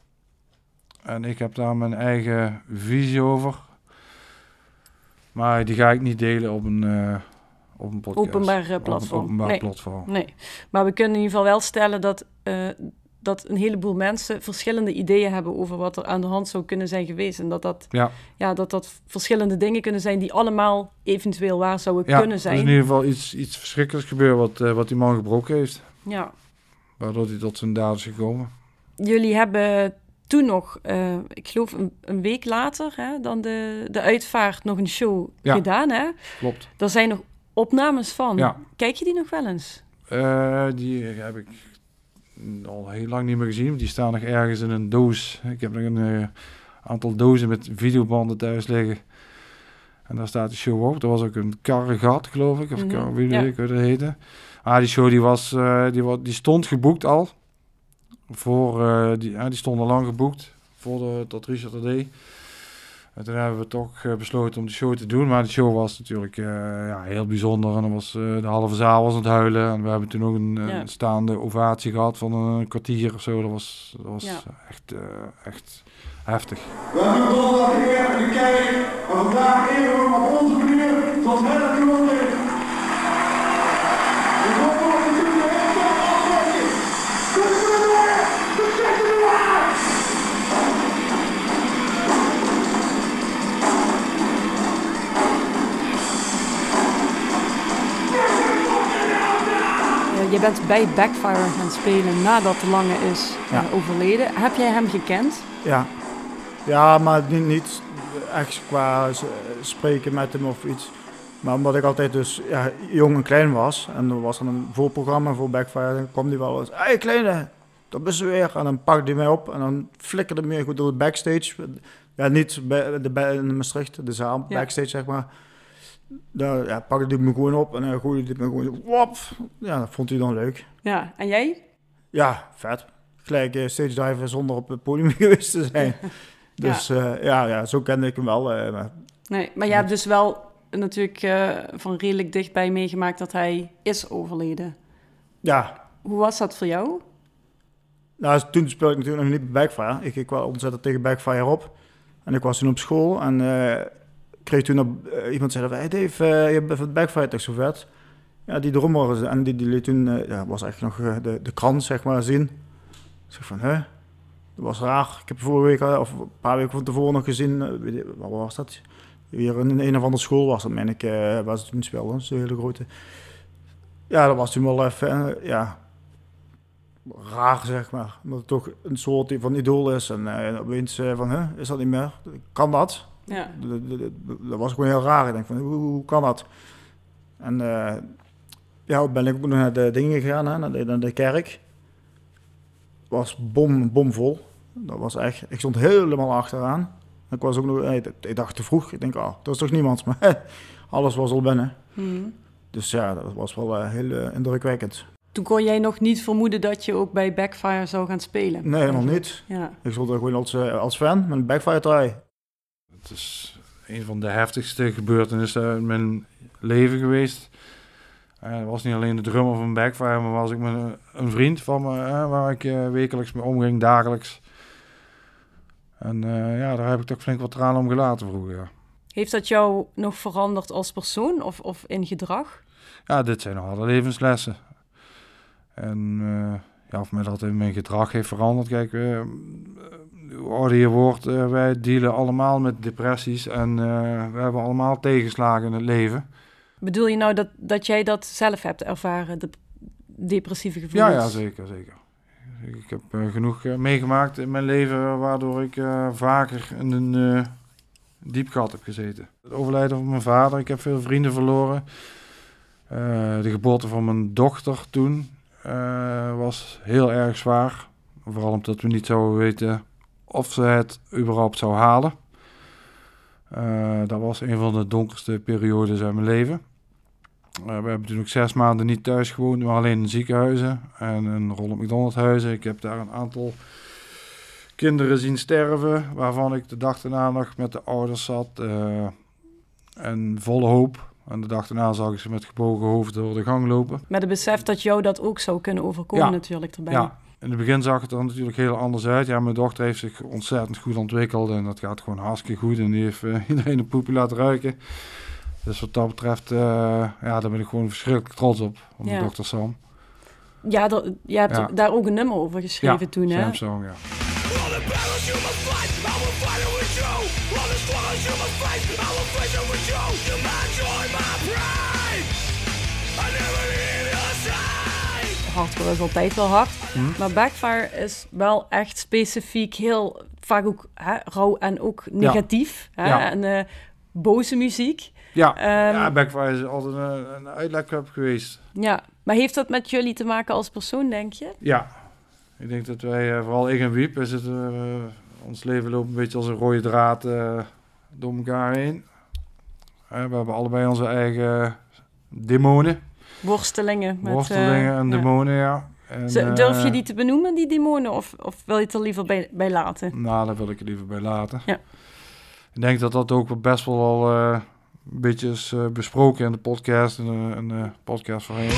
En ik heb daar mijn eigen visie over. Maar die ga ik niet delen op een, uh, op een podcast. Openbaar platform. openbaar nee. platform. Nee, maar we kunnen in ieder geval wel stellen dat uh, dat een heleboel mensen verschillende ideeën hebben over wat er aan de hand zou kunnen zijn geweest. En dat dat, Ja, ja, dat, dat verschillende dingen kunnen zijn die allemaal eventueel waar zouden ja kunnen er zijn. is in ieder geval iets, iets verschrikkelijks gebeurd wat, eh, wat die man gebroken heeft. Ja. Waardoor hij tot zijn daad is gekomen. Jullie hebben toen nog, eh, ik geloof een, een week later hè, dan de, de uitvaart, nog een show Ja. gedaan. Hè? Klopt. Daar zijn nog opnames van. Ja. Kijk je die nog wel eens? Eh, die heb ik al heel lang niet meer gezien. Die staan nog ergens in een doos. Ik heb nog een eh, aantal dozen met videobanden thuis liggen. En daar staat de show op. Er was ook een karregat, geloof ik. Of Mhm, kar, wie ja. ik heette. Ah, die show die was, eh, die, die stond geboekt al. Voor, eh, die, ja, die stond al lang geboekt. Voor de, dat Richard er deed. En toen hebben we toch eh, besloten om die show te doen. Maar die show was natuurlijk eh, ja, heel bijzonder. En dan was, eh, de halve zaal was aan het huilen. En we hebben toen ook een, eh, Ja. staande ovatie gehad van een kwartier of zo. Dat was, dat was Ja. echt, eh, echt heftig. We hebben donderdag eer in de kerk en vandaag eren we hem op onze manier hij bent bij Backfire gaan spelen nadat de lange is eh, overleden. Heb jij hem gekend? Ja. Ja, maar niet, niet echt qua spreken met hem of iets. Maar omdat ik altijd dus ja, jong en klein was. En er was dan een voorprogramma voor Backfire. Dan kwam hij wel eens. Hé hey, kleine, dat je weer. En dan pakte hij mij op. En dan flikkerde hij me goed door de backstage. Ja, niet bij de, bij, in Maastricht, de zaal, Ja. backstage zeg maar. Daar ja, pakte hij me gewoon op. En dan gooide hij me gewoon wop. Ja, dat vond hij dan leuk. Ja. En jij? Ja, vet. Gelijk eh, stage diven zonder op het podium geweest te zijn. Dus ja, ja, ja, zo kende ik hem wel. eh, maar Nee, maar je hebt dus wel natuurlijk eh, van redelijk dichtbij meegemaakt dat hij is overleden. ja, Hoe was dat voor jou? nou, toen speelde ik natuurlijk nog niet bij Backfire. Ik keek wel ontzettend tegen Backfire op. En ik was toen op school en eh, kreeg toen op, eh, iemand zei van, Dave, eh, je bent van Backfire toch zo vet? Ja, die drummer en die, die liet toen, eh, ja, was echt nog de, de krant zeg maar zien. Ik zeg van, hè? Dat was raar. Ik heb vorige week, of een paar weken van tevoren nog gezien, waar was dat? Weer in een of andere school was dat, meen ik, waar ze toen speelden. Zo'n hele grote. Ja, dat was toen wel even, ja, raar zeg maar. Omdat het toch een soort van idool is. En eh, opeens eh, van, hè, is dat niet meer? Kan dat? Ja. Dat, dat- dat- dat was gewoon heel raar. Ik denk van, hoe, hoe kan dat? En eh, ja, ben ik ook nog naar de dingen gegaan, hè, naar, de, naar de kerk. was bom, bomvol. Dat was echt, ik stond helemaal achteraan. Ik was ook nog, eh, ik dacht te vroeg. Ik denk, oh, dat is toch niemand. Maar alles was al binnen. Mhm. Dus ja, dat was wel eh, heel indrukwekkend. Toen kon jij nog niet vermoeden dat je ook bij Backfire zou gaan spelen? Nee, helemaal niet. Ja. Ik stond er gewoon als, als fan met een backfire try. Het is een van de heftigste gebeurtenissen in mijn leven geweest. Eh, Het was niet alleen de drummer van Backfire, maar was ik met een, een vriend van me, eh, waar ik eh, wekelijks mee omging, dagelijks. En ja, daar heb ik toch flink wat tranen om gelaten vroeger. Ja. Heeft dat jou nog veranderd als persoon of, of in gedrag? ja, dit zijn harde levenslessen. En ja, of mij dat in mijn gedrag heeft veranderd. Kijk, eh, ouder je wordt, eh, wij dealen allemaal met depressies en eh, we hebben allemaal tegenslagen in het leven. Bedoel je nou dat, dat jij dat zelf hebt ervaren, de depressieve Ja, gevoelens? ja, zeker, zeker. Ik heb eh, genoeg meegemaakt in mijn leven waardoor ik vaker in een diep gat heb gezeten. Het overlijden van mijn vader, ik heb veel vrienden verloren. De geboorte van mijn dochter toen was heel erg zwaar. Vooral omdat we niet zouden weten of ze het überhaupt zou halen. Eh, dat was een van de donkerste periodes uit mijn leven. Eh, we hebben toen ook zes maanden niet thuis gewoond, maar alleen in ziekenhuizen en in Ronald McDonald huizen. Ik heb daar een aantal kinderen zien sterven, waarvan ik de dag daarna nog met de ouders zat. eh, en volle hoop. En de dag daarna zag ik ze met gebogen hoofd door de gang lopen. Met het besef dat jou dat ook zou kunnen overkomen Ja. natuurlijk erbij. Ja, in het begin zag het er natuurlijk heel anders uit. Ja, mijn dochter heeft zich ontzettend goed ontwikkeld en dat gaat gewoon hartstikke goed. En die heeft eh, iedereen een poepje laten ruiken. Dus wat dat betreft, eh, ja, daar ben ik gewoon verschrikkelijk trots op, op mijn Ja. dochter Sam. Ja, dat, je hebt Ja. daar ook een nummer over geschreven ja, toen, hè? Samsung, ja. Hardcore is altijd wel hard. Mhm. Maar Backfire is wel echt specifiek heel vaak ook hè, rauw en ook negatief. Hè? Ja. En eh, boze muziek. Ja, Ehm, ja Backfire is altijd een, een uitlaatklep geweest. Ja, maar heeft dat met jullie te maken als persoon, denk je? Ja, ik denk dat wij, eh, vooral ik en Wiep, is het, eh, ons leven loopt een beetje als een rode draad eh, door elkaar heen. We hebben allebei onze eigen demonen, Worstelingen. Met, worstelingen eh, en demonen, ja. En, Z- Durf je eh, die te benoemen, die demonen? Of, of wil je het er liever bij, bij laten? Nou, daar wil ik het liever bij laten. Ja. Ik denk dat dat ook best wel al eh, een beetje is besproken in de podcast, in de, in de podcast voorheen.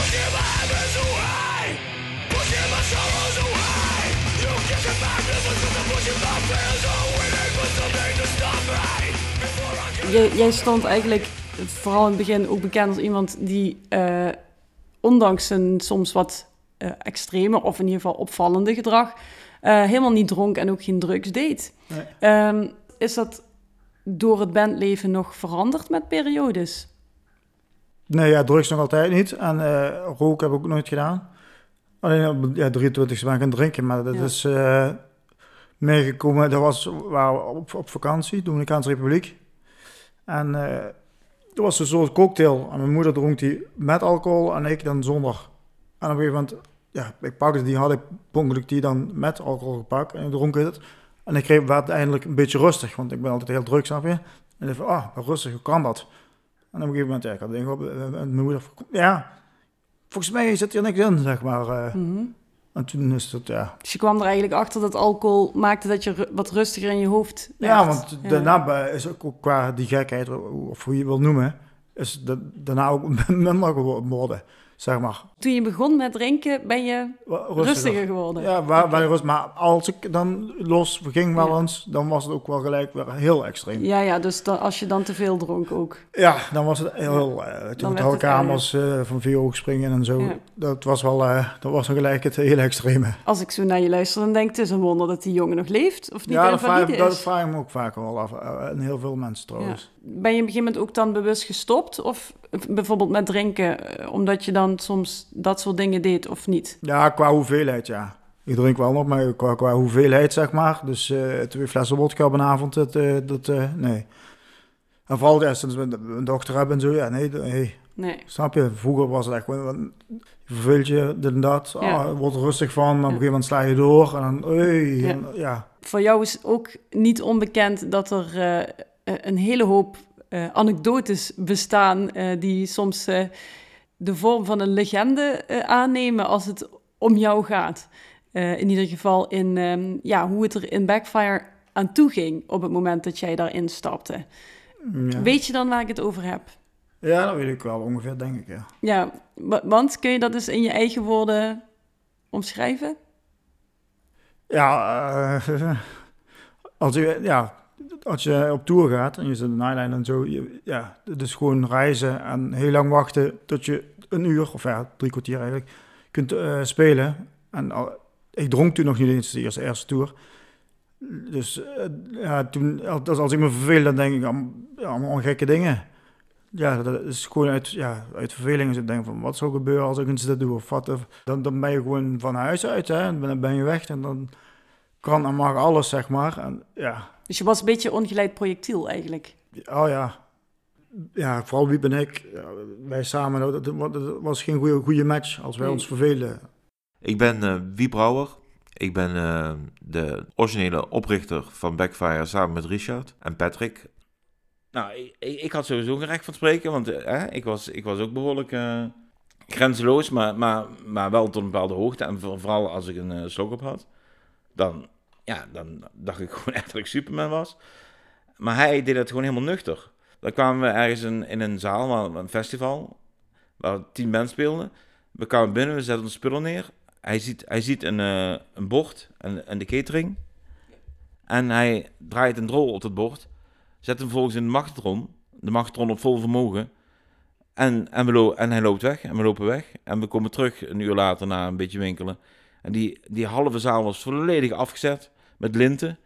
Jij, jij stond eigenlijk vooral in het begin ook bekend als iemand die, ondanks zijn soms wat eh, extreme of in ieder geval opvallende gedrag, eh, helemaal niet dronk en ook geen drugs deed. Nee. Ehm, is dat door het bandleven nog veranderd met periodes? Nee, ja, drugs nog altijd niet. En eh rook heb ik ook nooit gedaan. Alleen op ja, 23 ben ik gaan drinken, maar dat Ja. is eh, meegekomen. Dat was waren op, op vakantie, Dominicaanse Republiek. En eh er was een soort cocktail. En mijn moeder dronk die met alcohol en ik dan zonder. En op een gegeven moment, ja, ik pakte die, had ik ongeluk die dan met alcohol gepakt. En ik dronk het. En ik kreeg, werd eindelijk een beetje rustig, want ik ben altijd heel druk, snap je? En ik dacht ah, rustig, hoe kan dat? En op een gegeven moment, ja, ik had dingen op, eh, en mijn moeder, ja, volgens mij zit hier niks in, zeg maar. eh. Mhm. En toen is het, ja. Dus je kwam er eigenlijk achter dat alcohol maakte dat je ru- wat rustiger in je hoofd Ja, want Ja. daarna is ook, qua die gekheid, of hoe je het wil noemen, is da- daarna ook minder geworden, zeg maar. Toen je begon met drinken, ben je rustiger, geworden. Ja, waar, waar rust. Maar als ik dan los ging wel Ja. eens, dan was het ook wel gelijk weer heel extreem. Ja, Ja, ja dus dan, als je dan te veel dronk ook. dan was het heel... eh werd toen kamers eh van vier ogen springen en zo. Ja. Dat was wel, eh, dat was gelijk het hele extreme. Als ik zo naar je luister, dan denk ik, het is een wonder dat die jongen nog leeft. Of niet Ja, dat vraag, invalide dat is. vraag ik me ook vaak wel af. En heel veel mensen trouwens. Ben je op een gegeven moment ook dan bewust gestopt? Of bijvoorbeeld met drinken, omdat je dan soms dat soort dingen deed of niet? Ja, qua hoeveelheid, ja. Ik drink wel nog, maar qua, qua hoeveelheid, zeg maar. Dus eh, twee flessen vodka op een avond, dat, eh, dat eh, nee. En vooral ja, sinds we een dochter hebben en zo, ja, nee, nee. Nee. Snap je? Vroeger was het echt gewoon, verveelt je, dit en dat. Ja. Ah, wordt er rustig van, maar op een gegeven moment sla je door. En dan, Ja. en, ja. Voor jou is ook niet onbekend dat er een hele hoop anekdotes bestaan die soms de vorm van een legende eh, aannemen als het om jou gaat. Eh, in ieder geval in ehm, ja, hoe het er in Backfire aan toe ging op het moment dat jij daarin stapte. Ja. Weet je dan waar ik het over heb? ja, dat weet ik wel ongeveer, denk ik, ja. Ja, wa- want kun je dat dus in je eigen woorden omschrijven? Ja, eh, als, je, ja, als je op tour gaat en je zit in Nightline en zo, ja, is gewoon reizen en heel lang wachten tot je een uur, of ja, drie kwartier eigenlijk, kunt eh, spelen. En ik dronk toen nog niet eens de eerste, eerste tour. Dus eh, ja, toen, als, als ik me verveel, dan denk ik aan, ja, allemaal gekke dingen. Ja, dat is gewoon uit, ja, uit verveling. Dus ik denk van, wat zou gebeuren als ik eens dit doe? Of wat, dan, dan ben je gewoon van huis uit, hè. Dan ben je weg en dan kan en mag alles, zeg maar. En ja, Dus je was een beetje ongeleid projectiel eigenlijk. oh ja. Ja, vooral Wiep en ik, ja, wij samen, dat, dat, dat was geen goede, goede match als wij Nee. ons vervelden. Ik ben eh Wie Brouwer. Ik ben eh, de originele oprichter van Backfire samen met Richard en Patrick. Nou, ik, ik, had sowieso geen recht van spreken, want eh, ik, was, ik was ook behoorlijk eh, grenzeloos, maar, maar, maar wel tot een bepaalde hoogte. En voor- vooral als ik een slok op had, dan, ja, dan dacht ik gewoon echt dat ik Superman was. Maar hij deed het gewoon helemaal nuchter. Dan kwamen we ergens in, een zaal, een festival, waar tien mensen speelden. We kwamen binnen, we zetten ons spullen neer. Hij ziet, hij ziet een, eh, een bord en, en de catering. En hij draait een drol op het bord. Zet hem volgens in de magnetron. De magnetron op vol vermogen. En, en, we en hij loopt weg en we lopen weg. En we komen terug een uur later na een beetje winkelen. En die, die halve zaal was volledig afgezet met linten.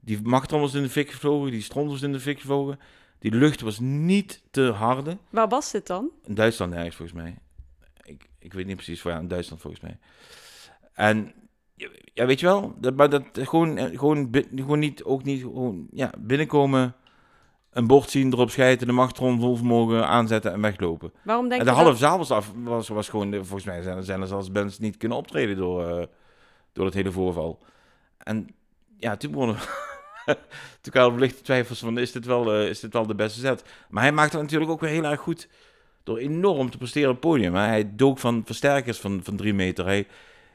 Die machtron was in de fik gevlogen, die stront was in de fik gevlogen. Die lucht was niet te harde. Waar was dit dan? In Duitsland ergens volgens mij. Ik, ik weet niet precies waar, in Duitsland volgens mij. En ja, weet je wel, dat, maar dat gewoon, gewoon, gewoon niet, ook niet, gewoon, ja, binnenkomen, een bord zien, erop schijten, de machtron vol vermogen aanzetten en weglopen. Waarom denk en je de halve dat- zaal was af, was, was gewoon, volgens mij zijn, zijn er zelfs bands niet kunnen optreden door, eh, door het hele voorval. En ja, toen begonnen toen kwamen lichte twijfels van, is dit, wel, eh, is dit wel de beste set? Maar hij maakte het natuurlijk ook weer heel erg goed door enorm te presteren op het podium. Hij dook van versterkers van, van drie meter. Hij,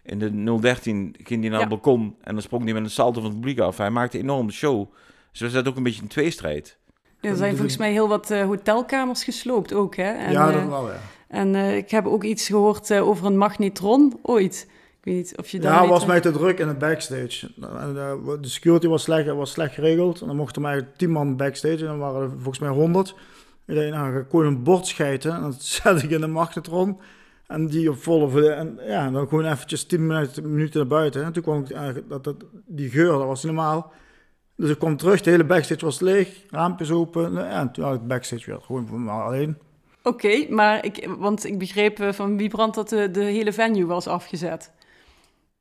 in de 013 ging hij naar Ja. het balkon en dan sprong hij met een salto van het publiek af. Hij maakte enorm de show. Dus we zaten ook een beetje in een tweestrijd. Er zijn volgens mij heel wat eh, hotelkamers gesloopt ook, hè? En, ja, dat eh, wel, ja. En eh, ik heb ook iets gehoord eh, over een magnetron ooit. Ik weet niet of je daar Ja, weet, was mij te druk in het backstage. Eh, de security was slecht, was slecht geregeld. En dan mochten mij tien man backstage. En dan waren er volgens mij honderd. Ik dacht, nou, ik gewoon een bord schijten. En dat zet ik in de magnetron. En die op volle... vo- En ja, dan gewoon eventjes tien minuten, minuten naar buiten. En toen kwam ik. Dat, dat, die geur, dat was normaal. Dus ik kwam terug, de hele backstage was leeg. Raampjes open. Nou en toen had ik backstage weer gewoon voor me alleen. Oké, maar ik, want ik begreep eh, van Wiebrand dat de, de hele venue was afgezet.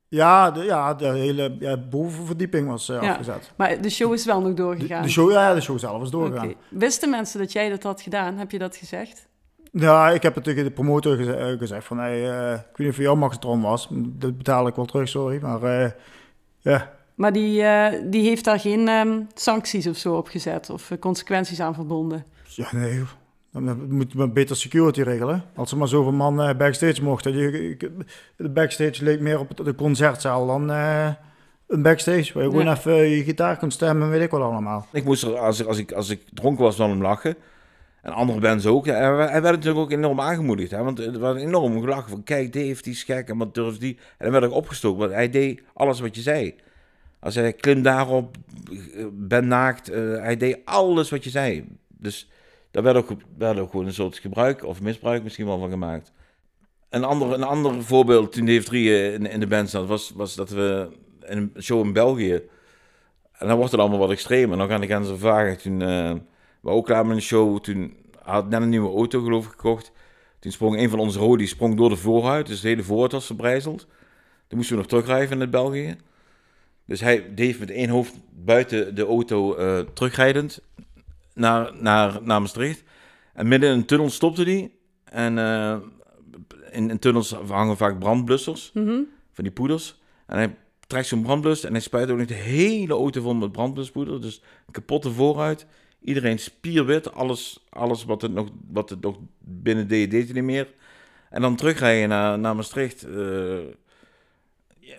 Ja, de, ja, de hele ja, bovenverdieping was Ja. afgezet. Maar de show is wel nog doorgegaan. de show, ja, de show zelf was doorgegaan. Wisten mensen dat jij dat had gedaan? Heb je dat gezegd? Ja, ik heb het tegen de promotor geze- eh, gezegd van, hey, eh, ik weet niet of het jouw magnetron was. Dat betaal ik wel terug, sorry. Maar ja, Maar die, die heeft daar geen ehm, sancties of zo op gezet of consequenties aan verbonden. ja nee. Dan moet je beter security regelen. Als er maar zoveel man eh, backstage mochten. Je- ik- De backstage leek meer op de concertzaal dan eh, een backstage. Waar je gewoon Ja. even je gitaar kon stemmen, weet ik wel allemaal. Ik moest er, als, ik- als, ik, als ik dronken was, wel om lachen. En andere bands ook. Ja, hij hij werd natuurlijk ook enorm aangemoedigd. Hè? Want er werd enorm gelachen van, kijk, Dave, die is gek en wat durft die. En dan werd ik opgestoken, want hij deed alles wat je zei. Als hij klim daarop, eh, ben naakt, hij deed alles wat je zei. Dus daar werd ook, gewoon een soort gebruik of misbruik misschien wel van gemaakt. Een ander, een ander voorbeeld toen Dave 3 eh, in, in de band zat, was, was dat we in een show in België... En dan wordt het allemaal wat extremer. Dan ga ik aan ze vragen. Toen eh, we ook klaar met een show, toen had net een nieuwe auto geloof gekocht. Toen sprong een van onze rode, sprong door de voorruit. Dus de hele voorruit was verbrijzeld. Toen moesten we nog terugrijden naar België. Dus hij deed met één hoofd buiten de auto eh, terugrijdend naar, naar, naar Maastricht. En midden in een tunnel stopte hij. En eh, in, in tunnels hangen vaak brandblussers, Mhm. van die poeders. En hij trekt zo'n brandblus en hij spuit ook nog de hele auto vol met brandbluspoeder. Dus een kapotte vooruit. Iedereen spierwit. Alles, alles wat, het nog, wat het nog binnen deed, deed hij niet meer. En dan terugrijden naar, naar Maastricht. eh,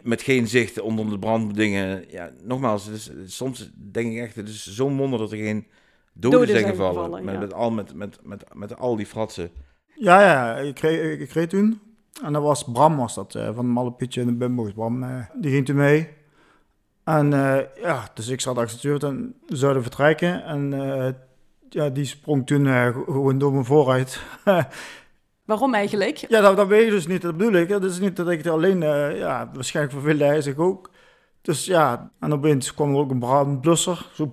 met geen zicht onder de brandbedingen. Ja, nogmaals, het is, soms denk ik echt, het is zo'n wonder dat er geen doden, Doden zijn zijn gevallen. gevallen, met, ja. met, al, met, met, met, met al die fratsen. Ja, ja, ik kreeg, ik kreeg toen. En dat was Bram, was dat, eh, van Malle Pietje en de Bimbo's. Bram, eh, die ging toen mee. En eh, ja, dus ik zat achter het stuur en we zouden vertrekken. En eh, ja, die sprong toen eh, gewoon door mijn vooruit. Waarom eigenlijk? ja, dat, dat weet je dus niet, dat bedoel ik. Het is niet dat ik het alleen, eh, ja, waarschijnlijk verveelde hij zich ook. Dus ja, en opeens kwam er ook een brandblusser. Zo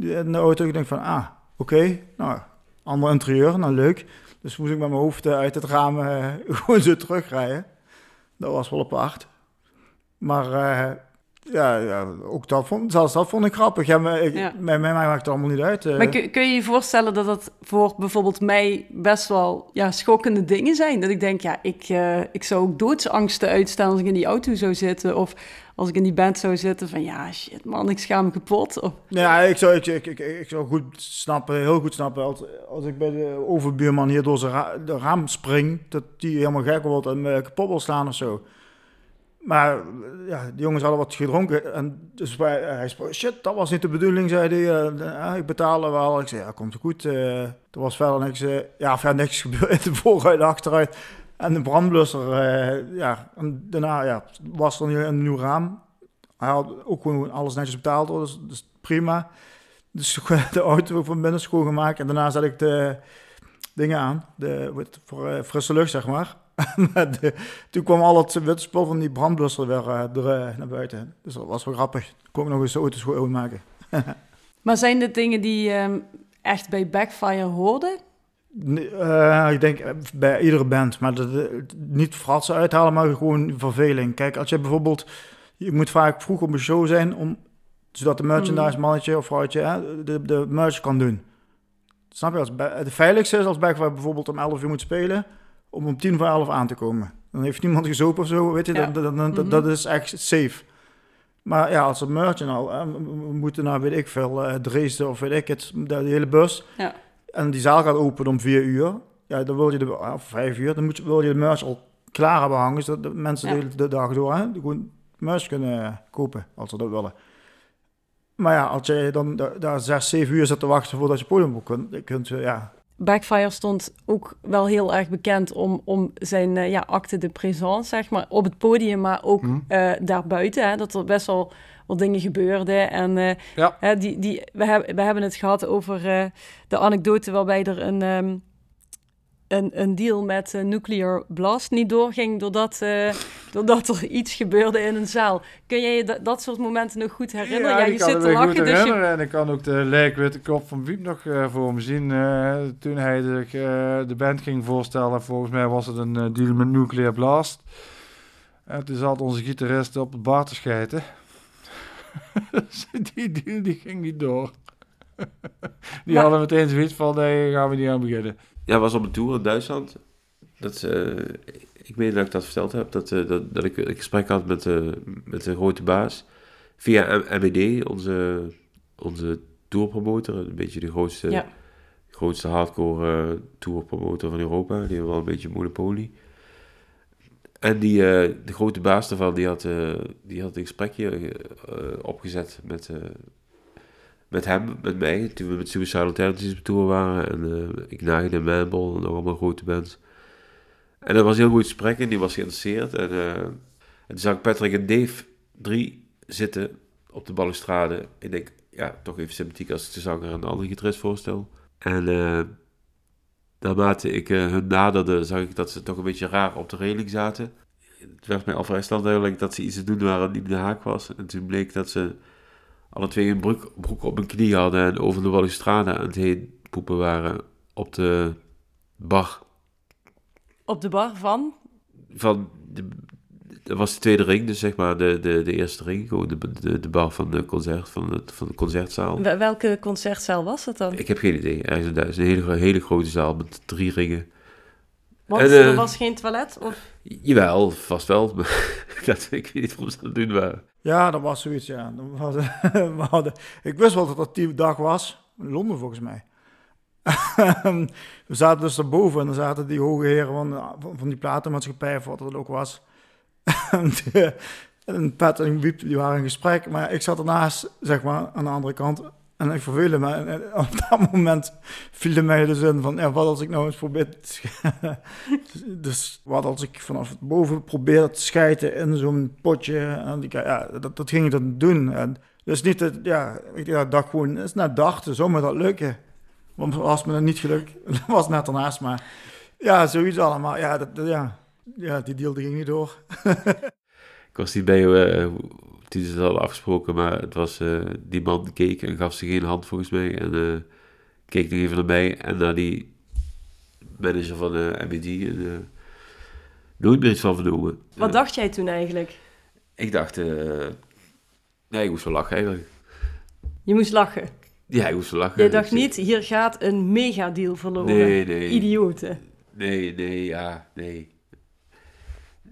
in de auto. Ik denk van, ah, oké, nou, ander interieur, nou leuk. Dus moest ik met mijn hoofd eh, uit het raam eh, gewoon zo terugrijden. Dat was wel apart. Maar eh, ja, ja, ook dat vond, zelfs dat vond ik grappig. Ja, maar ik, Ja. Mij, mij maakt het allemaal niet uit. eh. Maar kun, kun je je voorstellen dat dat voor bijvoorbeeld mij best wel ja, schokkende dingen zijn? Dat ik denk, ja, ik, eh, ik zou ook doodsangsten uitstaan als ik in die auto zou zitten. Of als ik in die band zou zitten van, ja, shit man, ik schaam me kapot. Of, Ja, ik zou, ik, ik, ik, ik zou goed snappen, heel goed snappen, als, als ik bij de overbuurman hier door zijn ra raam spring, dat die helemaal gek wordt en me kapot wil slaan of zo. Maar ja, die jongens hadden wat gedronken en dus hij sprak, shit, dat was niet de bedoeling, zei hij. eh, eh, ik betaal wel. Ik zei, ja, komt goed. eh er was verder niks, eh, ja, verder niks gebeurd, de vooruit, de achteruit. En de brandblusser, ja, daarna ja, was er een nieuw raam. Hij had ook gewoon alles netjes betaald, dus, dus prima. Dus de auto van binnen schoongemaakt. En daarna zet ik de, dingen aan. De, voor frisse lucht, zeg maar. De- toen kwam al het witte spul van die brandblusser weer eh, er, eh, naar buiten. Dus dat was wel grappig. Toen kon ik nog eens de auto schoonmaken. Maar zijn dit dingen die ehm, echt bij Backfire hoorden? Nee, eh, ik denk eh, bij iedere band, maar dat, eh, niet fratsen uithalen, maar gewoon verveling. Kijk, als je bijvoorbeeld, je moet vaak vroeg op een show zijn, om, zodat de merchandise mannetje of vrouwtje hè, de, de merch kan doen. Snap je? Als, het veiligste is als Backfire bijvoorbeeld om 11 uur moet spelen, om om 10 voor 11 aan te komen. Dan heeft niemand gezopen of zo, weet je, Ja. dat, dat, dat, dat is echt safe. Maar ja, als er merch en al, hè, we moeten naar, weet ik veel, eh, Dresden of weet ik het, de, hele bus. Ja. En die zaal gaat open om vier uur. Ja, dan wil je de, of vijf uur, dan moet je, wil je de merch al klaar hebben hangen, zodat de mensen Ja. de, hele- de dag door hè, gewoon merch kunnen kopen, als ze dat willen. Maar ja, als je dan da- daar zes, zeven uur zit te wachten voordat je podium op kunt, je kunt eh, ja, Backfire stond ook wel heel erg bekend om, om zijn eh, ja, acte de présence, zeg maar, op het podium, maar ook Hm. eh, daarbuiten. Hè, dat er best wel wat dingen gebeurden. En eh, Ja. hè, die, die, we, hebben we hebben het gehad over de anekdote waarbij er een, ehm, een, een deal met Nuclear Blast niet doorging doordat, doordat er iets gebeurde in een zaal. Kun je je dat, dat soort momenten nog goed herinneren? Ja, je kan zit te lachen, dus je... herinneren. En ik kan ook de lijkwitte kop van Wiep nog eh, voor me zien. eh, toen hij de, eh, de band ging voorstellen. Volgens mij was het een deal met Nuclear Blast. En toen zat onze gitarist op het bar te schijten. Dus die deal die ging niet door. die Maar- hadden meteen zoiets van, nee, gaan we niet aan beginnen. Ja, was op een tour in Duitsland. Dat, eh, ik weet dat ik dat verteld heb. Dat, eh, dat, dat ik een gesprek had met, eh, met de grote baas. Via MED, onze, onze tourpromotor. Een beetje de grootste, Ja. grootste hardcore eh, tourpromotor van Europa. Die heeft wel een beetje monopolie. En die, de grote baas daarvan, die had, die had een gesprekje eh, opgezet met, met hem, met mij, toen we met Suicidal Tendencies op tour waren. En Ignite en Manball en nog allemaal grote bands. En dat was een heel goed gesprek en die was geïnteresseerd. En, eh, en toen zag ik Patrick en Dave drie zitten op de balustrade. Ik denk, ja, toch even sympathiek als ik de zanger en de andere gitarist voorstel. En eh naarmate ik eh, hun naderde, zag ik dat ze toch een beetje raar op de reling zaten. Het werd mij al vrij snel duidelijk dat ze iets te doen waren niet in de haak was. En toen bleek dat ze alle twee een broek, broek op hun knie hadden en over de balustrade aan het heen poepen waren op de bar Op de bar van... van de, dat was de tweede ring, dus zeg maar de, de, de eerste ring, gewoon de, de, de bar van de concert, van, het, van de concertzaal. Wel- Welke concertzaal was het dan? Ik heb geen idee, ergens in Duitsland, een hele, hele grote zaal met drie ringen. Want En, er eh, was geen toilet? Of... Jawel, vast wel, maar dat, ik weet niet waarom ze dat doen waren. Ja, dat was zoiets, ja. We hadden, we hadden, ik wist wel dat dat die dag was. In Londen volgens mij. We zaten dus daarboven en zaten die hoge heren van, van, die platenmaatschappij, of wat het ook was. en, Pat en Wiep, die waren in gesprek, maar ik zat ernaast, zeg maar, aan de andere kant. En ik verveelde me. En, op dat moment viel mij dus in van, ja, wat als ik nou eens probeer... dus wat als ik vanaf boven probeer te schijten in zo'n potje. Ja, dat, dat ging ik dan doen. En dus niet, het, ja, ik dacht gewoon, het is net dachten, zo moet dat lukken. Want als me dat niet gelukt, dat was net ernaast, maar ja, zoiets allemaal. Ja, dat, dat- ja. ja die deal die ging niet door. Ik was niet bij eh, toen ze het hadden afgesproken, maar het was, eh, die man keek en gaf ze geen hand volgens mij. En eh, keek nog even naar mij en naar die manager van de MBD. En, eh, nooit meer iets van vernomen. Wat Eh, dacht jij toen eigenlijk? Ik dacht, eh, nee, ik moest wel lachen eigenlijk. Je moest lachen. Ja, ik moest lachen. Jij dacht niet, hier gaat een megadeal verloren. Nee, nee. Idioten. Nee, nee, ja, nee.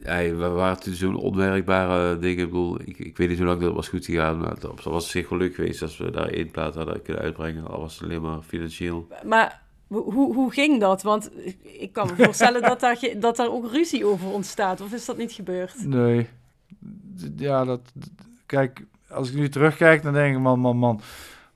Ja, we waren toen zo'n onwerkbare dingen. Ik bedoel, ik, ik weet niet hoe lang dat was goed gegaan, maar het was zeker leuk geweest als we daar één plaat hadden kunnen uitbrengen. Al was het alleen maar financieel. Maar hoe, hoe- ging dat? Want ik kan me voorstellen dat daar, ge- dat daar ook ruzie over ontstaat. Of is dat niet gebeurd? Nee. Ja, dat... Kijk, als ik nu terugkijk, dan denk ik, man, man, man.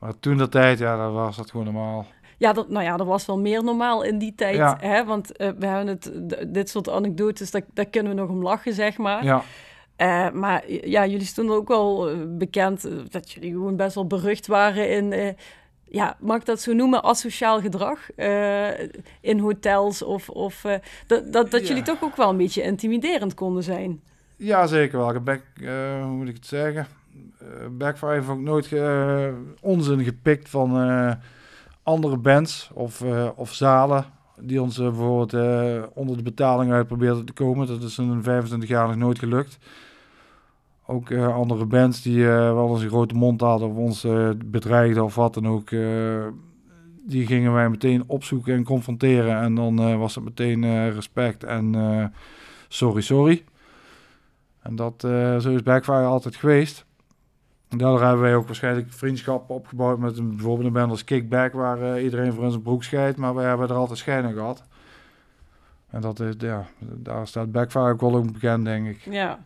Maar toen dat tijd, ja, dan was dat gewoon normaal. Ja, dat, nou ja, dat was wel meer normaal in die tijd. Ja. Hè? Want eh, we hebben het, dit soort anekdotes, daar, daar kunnen we nog om lachen, zeg maar. Ja, Eh, maar ja, jullie stonden ook wel eh, bekend dat jullie gewoon best wel berucht waren in, ja, mag ik dat zo noemen, asociaal gedrag uh, in hotels of, of dat, dat, dat jullie toch ook wel een beetje intimiderend konden zijn? Ja, zeker wel. Back, uh, hoe moet ik het zeggen? Backfire heeft ook nooit onzin gepikt van andere bands of, of zalen die ons bijvoorbeeld onder de betaling uit probeerden te komen. Dat is in 25 jaar nog nooit gelukt. Ook andere bands die uh, wel eens een grote mond hadden of ons bedreigden of wat dan ook. die gingen wij meteen opzoeken en confronteren. En dan was het meteen respect en sorry, sorry. En dat zo is Backfire altijd geweest. Daardoor hebben wij ook waarschijnlijk vriendschappen opgebouwd met een, bijvoorbeeld een band als Kickback, waar iedereen voor zijn broek scheidt, maar wij hebben er altijd schijnen gehad. En dat is, ja, daar staat Backfire ook wel ook bekend, denk ik. Ja,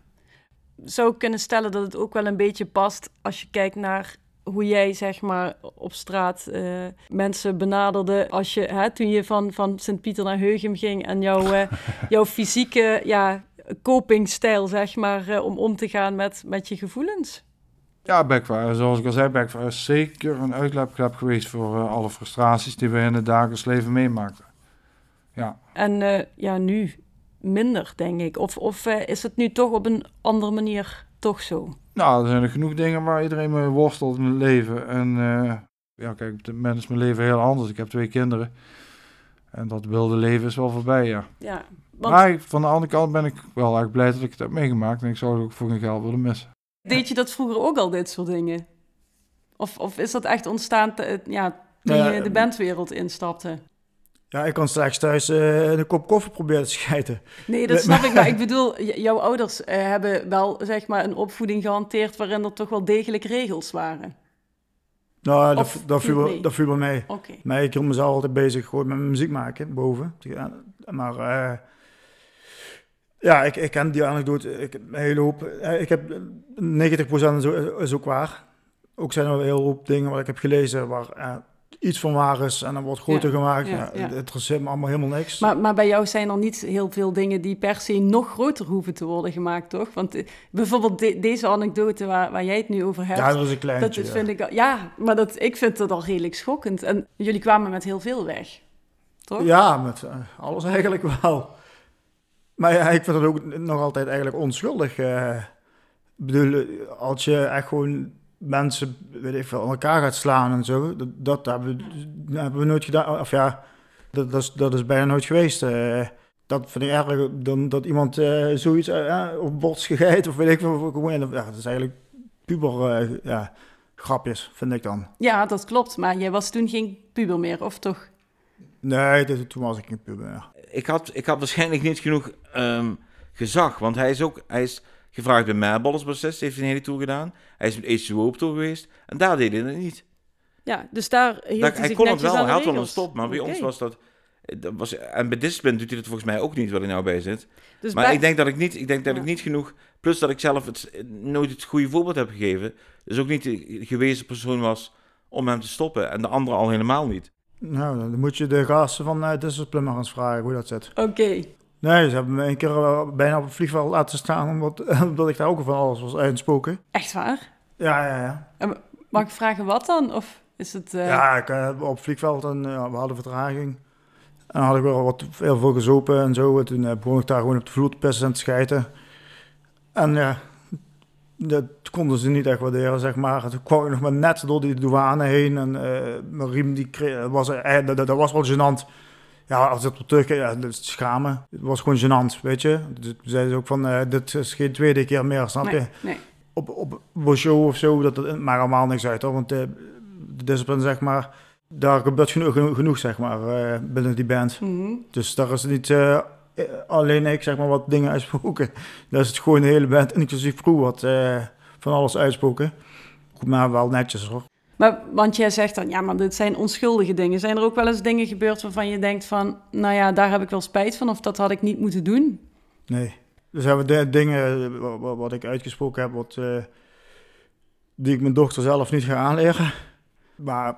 zou kunnen stellen dat het ook wel een beetje past als je kijkt naar hoe jij zeg maar op straat uh, mensen benaderde als je hè, toen je van, van Sint-Pieter naar Heugem ging en jouw, uh, jouw fysieke ja, copingstijl zeg maar uh, om om te gaan met, met je gevoelens. Ja, Backfire, zoals ik al zei, Backfire is zeker een uitlaatklep geweest voor alle frustraties die we in het dagelijks leven meemaakten. Ja. En ja, nu minder, denk ik? Of, of uh, is het nu toch op een andere manier toch zo? Nou, er zijn er genoeg dingen waar iedereen mee worstelt in het leven. En ja, kijk, op moment is mijn leven heel anders. Ik heb twee kinderen. En dat wilde leven is wel voorbij, ja. ja want... Maar van de andere kant ben ik wel erg blij dat ik het heb meegemaakt. En ik zou het ook voor geen geld willen missen. Deed je dat vroeger ook al, dit soort dingen? Of, of is dat echt ontstaan ja, toen je de bandwereld instapte? Ja, ik kan straks thuis uh, een kop koffie proberen te schijten. Nee, dat snap ik. Maar ik bedoel, jouw ouders uh, hebben wel zeg maar een opvoeding gehanteerd waarin er toch wel degelijk regels waren. Nou, dat, dat, viel, dat viel bij mij. Okay. Maar ik hield mezelf altijd bezig gewoon met muziek maken boven. Maar uh, ja, ik, ik ken die anekdote ik, een hele hoop. Ik heb 90% is, is ook waar. Ook zijn er een hele hoop dingen wat ik heb gelezen waar iets van waar is en dan wordt groter gemaakt. Ja, ja, Het interesseert me allemaal helemaal niks. Maar, maar bij jou zijn er niet heel veel dingen die per se nog groter hoeven te worden gemaakt, toch? Want eh, bijvoorbeeld deze anekdote waar, waar jij het nu over hebt. Ja, dat is een kleintje. Dat vind ik, ja, maar dat, ik vind het al redelijk schokkend. En jullie kwamen met heel veel weg, toch? Ja, met alles eigenlijk wel. Maar ja, ik vind het ook nog altijd eigenlijk onschuldig. Uh, bedoel, als je echt gewoon mensen, weet ik veel, elkaar gaat slaan en zo. Dat, dat hebben, we, hebben, we nooit gedaan. Of ja, dat, dat, is, dat is bijna nooit geweest. Uh, dat vind ik erger dan dat iemand uh, zoiets op borst gegeit of weet ik veel. Ja, dat is eigenlijk puber ja, grapjes, vind ik dan. Ja, dat klopt. Maar jij was toen geen puber meer, of toch? Nee, dat, toen was ik geen puber meer. Ik had, ik had waarschijnlijk niet genoeg um, gezag, want hij is ook... Hij is, gevraagd bij Madballers proces, heeft hij een hele tour gedaan. Hij is met H2O op tour geweest en daar deed hij het niet. Ja, dus daar hield hij, hij kon het wel, hij had wel een stop, maar bij ons was dat... dat was, en bij Discipline doet hij het volgens mij ook niet, waar hij nou bij zit. Dus maar ik denk dat ik niet, ik denk dat ik niet genoeg... Plus dat ik zelf het, nooit het goede voorbeeld heb gegeven. Dus ook niet de gewezen persoon was om hem te stoppen. En de andere al helemaal niet. Nou, dan moet je de gasten van uh, Discipline maar eens vragen hoe dat zit. Oké. Nee, ze hebben me een keer bijna op het vliegveld laten staan, omdat, omdat ik daar ook van alles was uitspoken. Echt waar? Ja, ja, ja. En mag ik vragen wat dan? Of is het... Uh... Ja, ik, uh, op het vliegveld en we hadden vertraging. En dan had ik wel wat, heel veel gezopen en zo. En toen begon ik daar gewoon op de vloer te pissen en te schijten. En ja, dat konden ze niet echt waarderen, zeg maar. Toen kwam ik nog maar net door die douane heen en mijn riem, die kreeg, was, dat, dat was wel gênant ja, als het op terug, ja, dat is schamen. Het was gewoon gênant, weet je. Dus zeiden ze ook van, uh, dit is geen tweede keer meer, snap je? Nee, Op, op show of zo, dat het maar allemaal niks uit, hoor. Want uh, de discipline, zeg maar, daar gebeurt genoeg, genoeg, zeg maar, uh, binnen die band. Mm -hmm. Dus daar is niet alleen ik, zeg maar, wat dingen uitspoken. Daar is het gewoon de hele band, inclusief crew, wat van alles uitspoken. Maar wel netjes, hoor. Maar, want jij zegt dan, ja, maar dit zijn onschuldige dingen. Zijn er ook wel eens dingen gebeurd waarvan je denkt van... nou ja, daar heb ik wel spijt van of dat had ik niet moeten doen? Nee. Dus hebben we dingen wat, wat, ik uitgesproken heb... Wat, uh, die ik mijn dochter zelf niet ga aanleren. Maar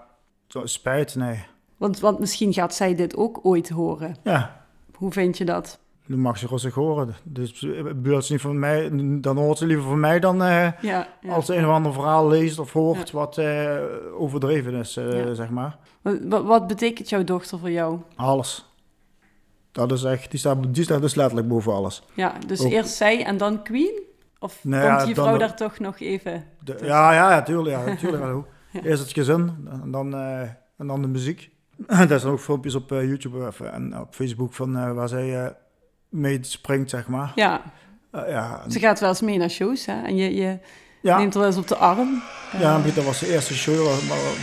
spijt, nee. Want, want misschien gaat zij dit ook ooit horen. Ja. Hoe vind je dat? dan mag ze rustig horen. Dus bedoel ze niet van mij, dan hoort ze liever van mij dan ja, ja. als ze een of ander verhaal leest of hoort wat overdreven is, zeg maar. Wat, wat betekent jouw dochter voor jou? Alles. Dat is echt, die staat, die staat dus letterlijk boven alles. Ja, dus eerst zij en dan Queen? Of nou komt je vrouw daar toch nog even? De, ja, ja, tuurlijk. Ja, tuurlijk. Eerst het gezin en dan, en dan de muziek. er zijn ook filmpjes op uh, YouTube en op Facebook van uh, waar zij mee springt, zeg maar. Ja. ja Ze gaat wel eens mee naar shows, hè? En je, je ja. neemt er wel eens op de arm. Ja, dat was de eerste show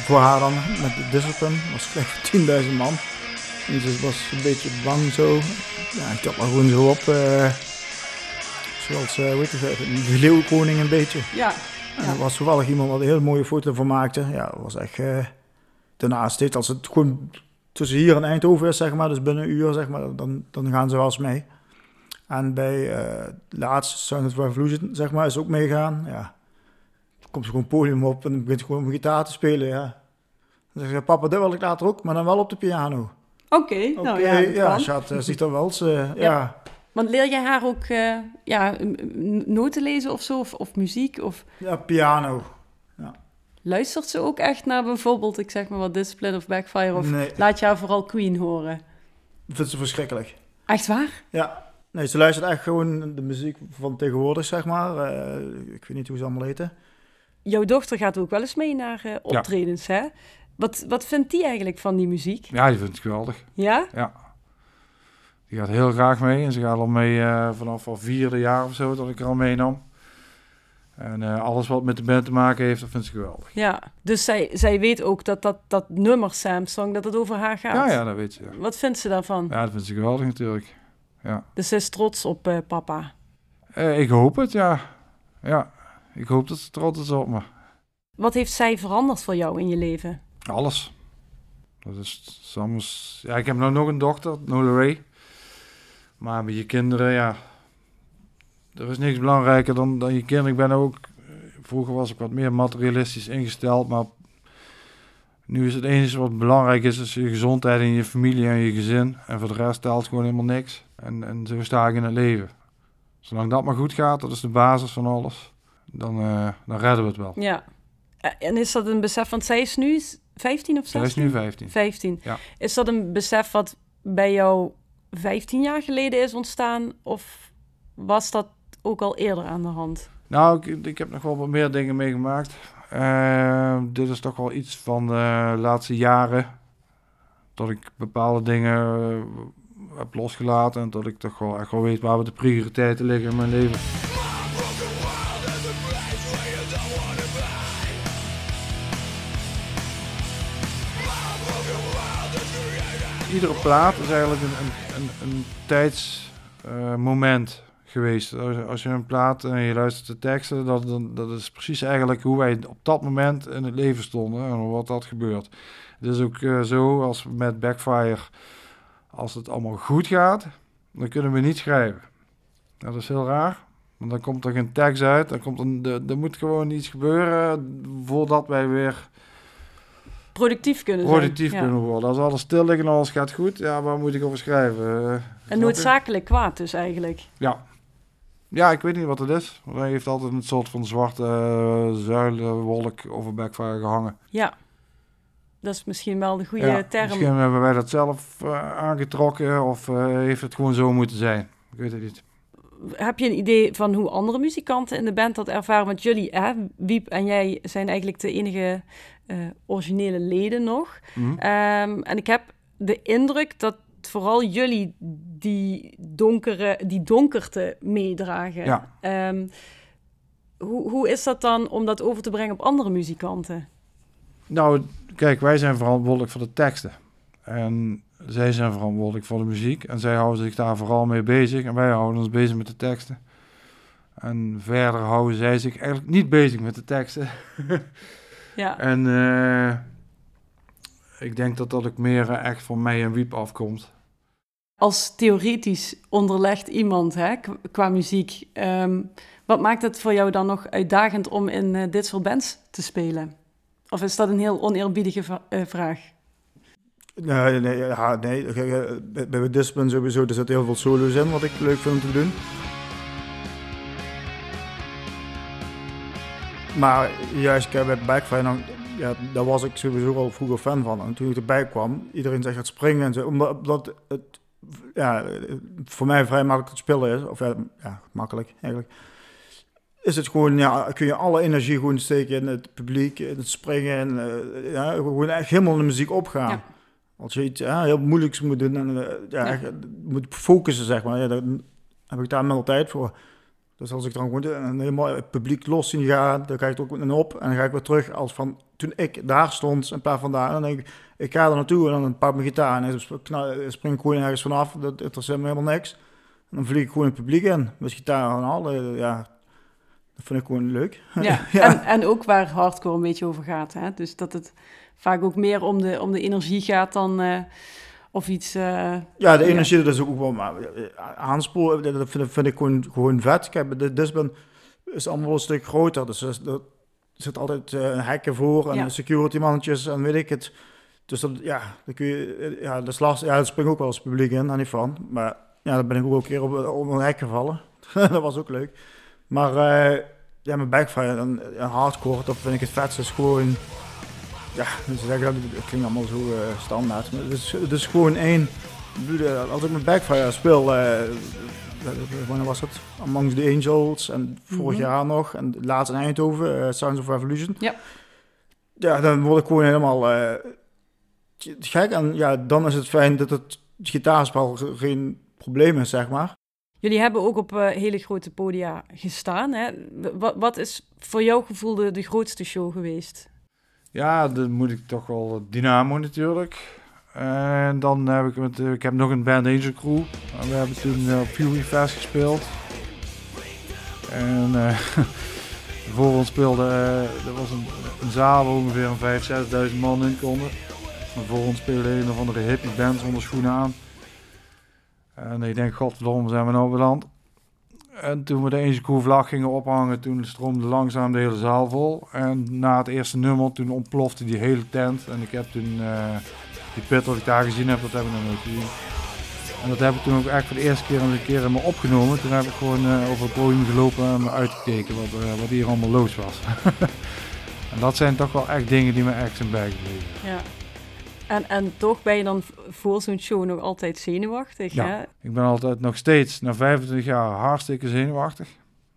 voor haar dan met Discipline. Dat was gelijk 10.000 man. En ze was een beetje bang zo. Ja, ik had maar gewoon zo op. Uh, zoals, uh, weet je, de leeuwkoning een beetje. Ja. En er was toevallig iemand wat een heel mooie foto van maakte. Ja, dat was echt... Uh, daarnaast dit, als het gewoon tussen hier en Eindhoven is, zeg maar, dus binnen een uur, zeg maar, dan, dan gaan ze wel eens mee. En bij uh, laatst Sound of Revolution, zeg maar, is ook meegaan. Ja. Dan komt ze gewoon podium op en begint gewoon gitaar te spelen, ja. Dan zeg je, papa, dit wil ik later ook, maar dan wel op de piano. Oké, nou ja, ja, ziet er wel eens, ja. ja. Want leer je haar ook uh, ja, noten lezen of zo, of, of muziek? Of... Ja, piano. Luistert ze ook echt naar bijvoorbeeld, ik zeg maar wat, Discipline of Backfire? Of laat je haar vooral Queen horen? Vindt ze verschrikkelijk. Echt waar? Ja. Nee, ze luistert echt gewoon de muziek van tegenwoordig, zeg maar. Uh, ik weet niet hoe ze allemaal heten. Jouw dochter gaat ook wel eens mee naar uh, optredens, hè? Wat, wat vindt die eigenlijk van die muziek? Ja, die vindt het geweldig. Ja? Ja. Die gaat heel graag mee. En ze gaat al mee uh, vanaf al vierde jaar of zo dat ik er al meenam. En uh, alles wat met de band te maken heeft, dat vindt ze geweldig. Ja, dus zij, zij weet ook dat dat, dat nummer Samsung, dat het over haar gaat. Ja, ja, dat weet ze. Wat vindt ze daarvan? Ja, dat vindt ze geweldig natuurlijk. Ja. Dus ze is trots op uh, papa? ik hoop het, ja. Ja, ik hoop dat ze trots is op me. Wat heeft zij veranderd voor jou in je leven? Alles. Dat is soms... Ja, ik heb nou nog een dochter, Nola Ray. Maar met je kinderen, ja... Er is niks belangrijker dan, dan je kinderen. Ik ben ook... Vroeger was ik wat meer materialistisch ingesteld, maar... Nu is het enige wat belangrijk is, is je gezondheid en je familie en je gezin. En voor de rest telt gewoon helemaal niks. En, en zo sta ik in het leven. Zolang dat maar goed gaat, dat is de basis van alles. Dan, uh, dan redden we het wel. Ja. En is dat een besef, want zij is nu 15 of 16? Hij is nu 15. 15. Ja. Is dat een besef wat bij jou 15 jaar geleden is ontstaan? Of was dat ook al eerder aan de hand? Nou, ik, ik heb nog wel wat meer dingen meegemaakt. Uh, dit is toch wel iets van de laatste jaren. Dat ik bepaalde dingen uh, heb losgelaten. En dat ik toch wel echt wel weet waar de prioriteiten liggen in mijn leven. iedere plaat is eigenlijk een, een, een, tijdsmoment uh, geweest. Als, als, je een plaat en je luistert de teksten, dat, dat, dat is precies eigenlijk hoe wij op dat moment in het leven stonden en wat dat gebeurt. Het is ook uh, zo als met Backfire, als het allemaal goed gaat, dan kunnen we niet schrijven. Dat is heel raar. Want dan komt er geen tekst uit, dan komt er, er moet gewoon iets gebeuren voordat wij weer productief kunnen zijn. Productief kunnen worden. Als alles stil ligt en alles gaat goed, ja, waar moet ik over schrijven? Uh, en noodzakelijk kwaad dus eigenlijk. Ja. Ja, ik weet niet wat het is. Hij heeft altijd een soort van zwarte uh, zuilenwolk over Backfire gehangen. Ja. Dat is misschien wel de goede ja, term. Misschien hebben wij dat zelf uh, aangetrokken of heeft het gewoon zo moeten zijn. Ik weet het niet heb je een idee van hoe andere muzikanten in de band dat ervaren? Want jullie, hè, Wiep en jij, zijn eigenlijk de enige originele leden nog. Mhm. Ehm, en ik heb de indruk dat vooral jullie die, donkere, die donkerte meedragen. Ja. Um, hoe, hoe is dat dan om dat over te brengen op andere muzikanten? Nou, kijk, wij zijn verantwoordelijk voor de teksten. En zij zijn verantwoordelijk voor de muziek. En zij houden zich daar vooral mee bezig. En wij houden ons bezig met de teksten. En verder houden zij zich eigenlijk niet bezig met de teksten. ja. En uh, ik denk dat dat ook meer echt van mij en Wiep afkomt. Als theoretisch onderlegd iemand hè, qua muziek, um, wat maakt het voor jou dan nog uitdagend om in uh, dit soort bands te spelen? Of is dat een heel oneerbiedige vraag? Nee, nee, ja, nee. Bij, Discipline sowieso, er zit heel veel solo's in wat ik leuk vind om te doen. Maar juist bij Backfire, dan, ja, daar was ik sowieso al vroeger fan van. En toen ik erbij kwam, iedereen zegt het springen en zo. Omdat het ja, voor mij vrij makkelijk te spelen is. Of ja, makkelijk eigenlijk. Is het gewoon, ja, kun je alle energie gewoon steken in het publiek, in het springen. En uh, ja, gewoon echt helemaal in de muziek opgaan. Ja. Als je iets ja, heel moeilijks moet doen en ja, ja. moet focussen, zeg maar. Ja, dan heb ik daar minder tijd voor. Dus als ik dan gewoon een helemaal het publiek los zien gaan, dan ga ik er ook een op en dan ga ik weer terug als van toen ik daar stond, een paar vandaan. Dan denk ik, ik ga er naartoe en dan pak ik mijn gitaar en dan spring ik gewoon ergens vanaf. Dat interesseert me helemaal niks. En dan vlieg ik gewoon het publiek in met gitaar en al. Ja, dat vind ik gewoon leuk. Ja, En, en ook waar hardcore een beetje over gaat. Hè? Dus dat het vaak ook meer om de, om de energie gaat dan... Uh, of iets... Uh, ja, de energie, dat is ook wel... Maar aansporen, dat vind, vind, ik gewoon, gewoon vet. Kijk, de Disband is allemaal een stuk groter. Dus er zit altijd uh, hekken voor en ja. security mannetjes en weet ik het. Dus dat, ja, dan kun je... Ja, dat is lastig. Ja, dat springt ook wel als publiek in, daar niet van. Maar ja, dan ben ik ook een keer op, op een hek gevallen. dat was ook leuk. Maar uh, ja, mijn backfire en hardcore, dat vind ik het vetste. is gewoon ja, dus dat, dat klinkt allemaal zo uh, standaard. Maar het is, het is gewoon één. Als ik met Backfire speel, uh, wanneer was het? Amongst the Angels en vorig mm -hmm. jaar nog. En laatst in Eindhoven, uh, Sounds of Revolution. Ja. Ja, dan word ik gewoon helemaal gek. En ja, dan is het fijn dat het gitaarspel geen probleem is, zeg maar. Jullie hebben ook op uh, hele grote podia gestaan. Hè? Wat, wat is voor jouw gevoel de, de grootste show geweest? Ja, dan moet ik toch wel Dynamo natuurlijk. En dan heb ik met, ik heb nog een Band Angel Crew. En we hebben toen op Fury Fest gespeeld. En uh, voor ons speelde, uh, er was een, zaal waar ongeveer een 5.000, 6.000 man in konden. En voor ons speelde een of andere hippie band zonder schoenen aan. En ik denk, godverdomme, zijn we nou beland. En toen we de Angel Crew vlag gingen ophangen, toen stroomde langzaam de hele zaal vol. En na het eerste nummer, toen ontplofte die hele tent. En ik heb toen uh, die pit wat ik daar gezien heb, dat heb ik nog nooit gezien. En dat heb ik toen ook echt voor de eerste keer een keer in me opgenomen. Toen heb ik gewoon uh, over het podium gelopen en me uitgekeken wat, uh, wat hier allemaal los was. en dat zijn toch wel echt dingen die me echt zijn bijgebleven. Ja. En, en toch ben je dan voor zo'n show nog altijd zenuwachtig, ja, hè? ik ben altijd nog steeds, na 25 jaar, hartstikke zenuwachtig.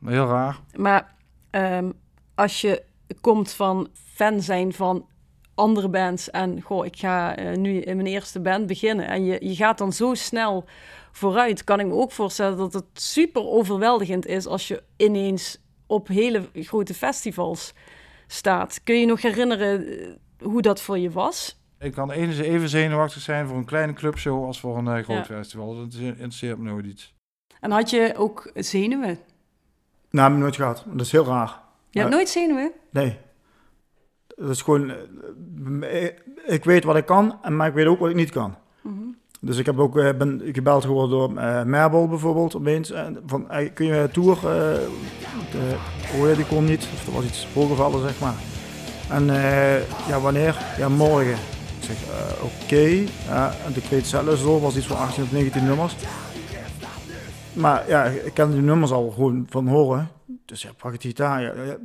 Heel raar. Maar um, als je komt van fan zijn van andere bands en goh, ik ga uh, nu in mijn eerste band beginnen en je, je gaat dan zo snel vooruit, kan ik me ook voorstellen dat het super overweldigend is als je ineens op hele grote festivals staat. Kun je nog herinneren hoe dat voor je was? Ik kan even zenuwachtig zijn voor een kleine clubshow als voor een uh, groot ja. festival. Dat interesseert me nooit iets. En had je ook zenuwen? Nou, heb ik nooit gehad. Dat is heel raar. Je hebt nooit zenuwen? Nee. Dat is gewoon... Ik weet wat ik kan, maar ik weet ook wat ik niet kan. Mm -hmm. Dus ik heb ook uh, ben gebeld geworden door uh, Merbel bijvoorbeeld opeens. Uh, van, kun je tour... oh ja, die kon niet. Of er was iets voorgevallen, zeg maar. En ja, wanneer? Ja, morgen. Ik zeg, uh, oké. Okay. Ja, en de weet zelfs door was iets van 18 of 19 nummers. Maar ja, ik ken die nummers al gewoon van horen. Dus ja, pak het gitaar. Ja, ja,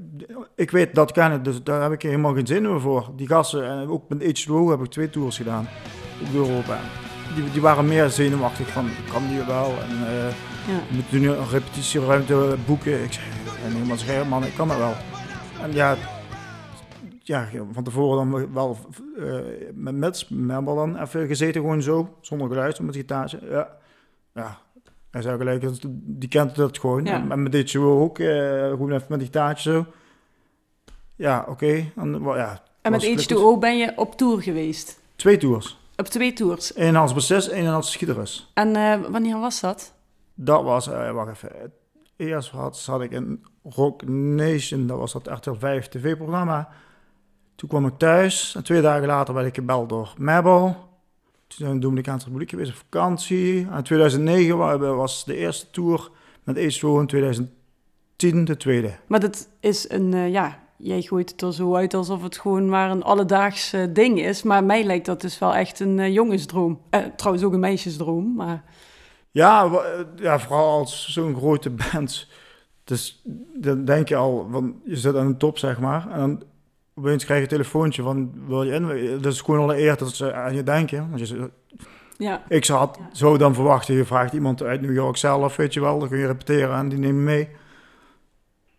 ik weet dat kennen, dus daar heb ik helemaal geen zin meer voor. Die gasten, en ook met H2O heb ik twee tours gedaan op Europa. Die, die waren meer zenuwachtig van, kan die wel? En uh, ja. we moeten nu een repetitieruimte boeken. Ik zeg, en iemand zegt, man, ik kan dat wel. En ja, ja, van tevoren dan wel uh, met Merbel dan even gezeten, gewoon zo, zonder geluid, met gitaartje. Ja, ja. Hij zei gelijk, die kent dat gewoon. Ja. En met dit show ook, uh, gewoon even met gitaartje zo. Ja, oké. Okay. En, ja, en met H2O ben je op tour geweest? Twee tours. Op twee tours? Eén als bassist, één als schieterus. En uh, wanneer was dat? Dat was, uh, wacht even. Eerst had, zat ik in Rock Nation, dat was dat RTL 5 tv-programma. Toen kwam ik thuis en twee dagen later werd ik gebeld door Mabel. Toen zijn we in de Republiek geweest op vakantie. In 2009 was de eerste tour met H2O in 2010 de tweede. Maar dat is een, uh, ja, jij gooit het er zo uit alsof het gewoon maar een alledaags eh, ding is. Maar mij lijkt dat dus wel echt een uh, jongensdroom. Uh, trouwens ook een meisjesdroom, maar... Ja, ja vooral als zo'n grote band. Dus dan denk je al, want je zit aan de top, zeg maar. En dan opeens krijg je een telefoontje van, wil je in? Dat is gewoon al eer dat ze aan je denken. Want je, ja. Ik zou, zo dan verwachten, je vraagt iemand uit New York zelf, weet je wel. Dan kun je repeteren en die nemen mee.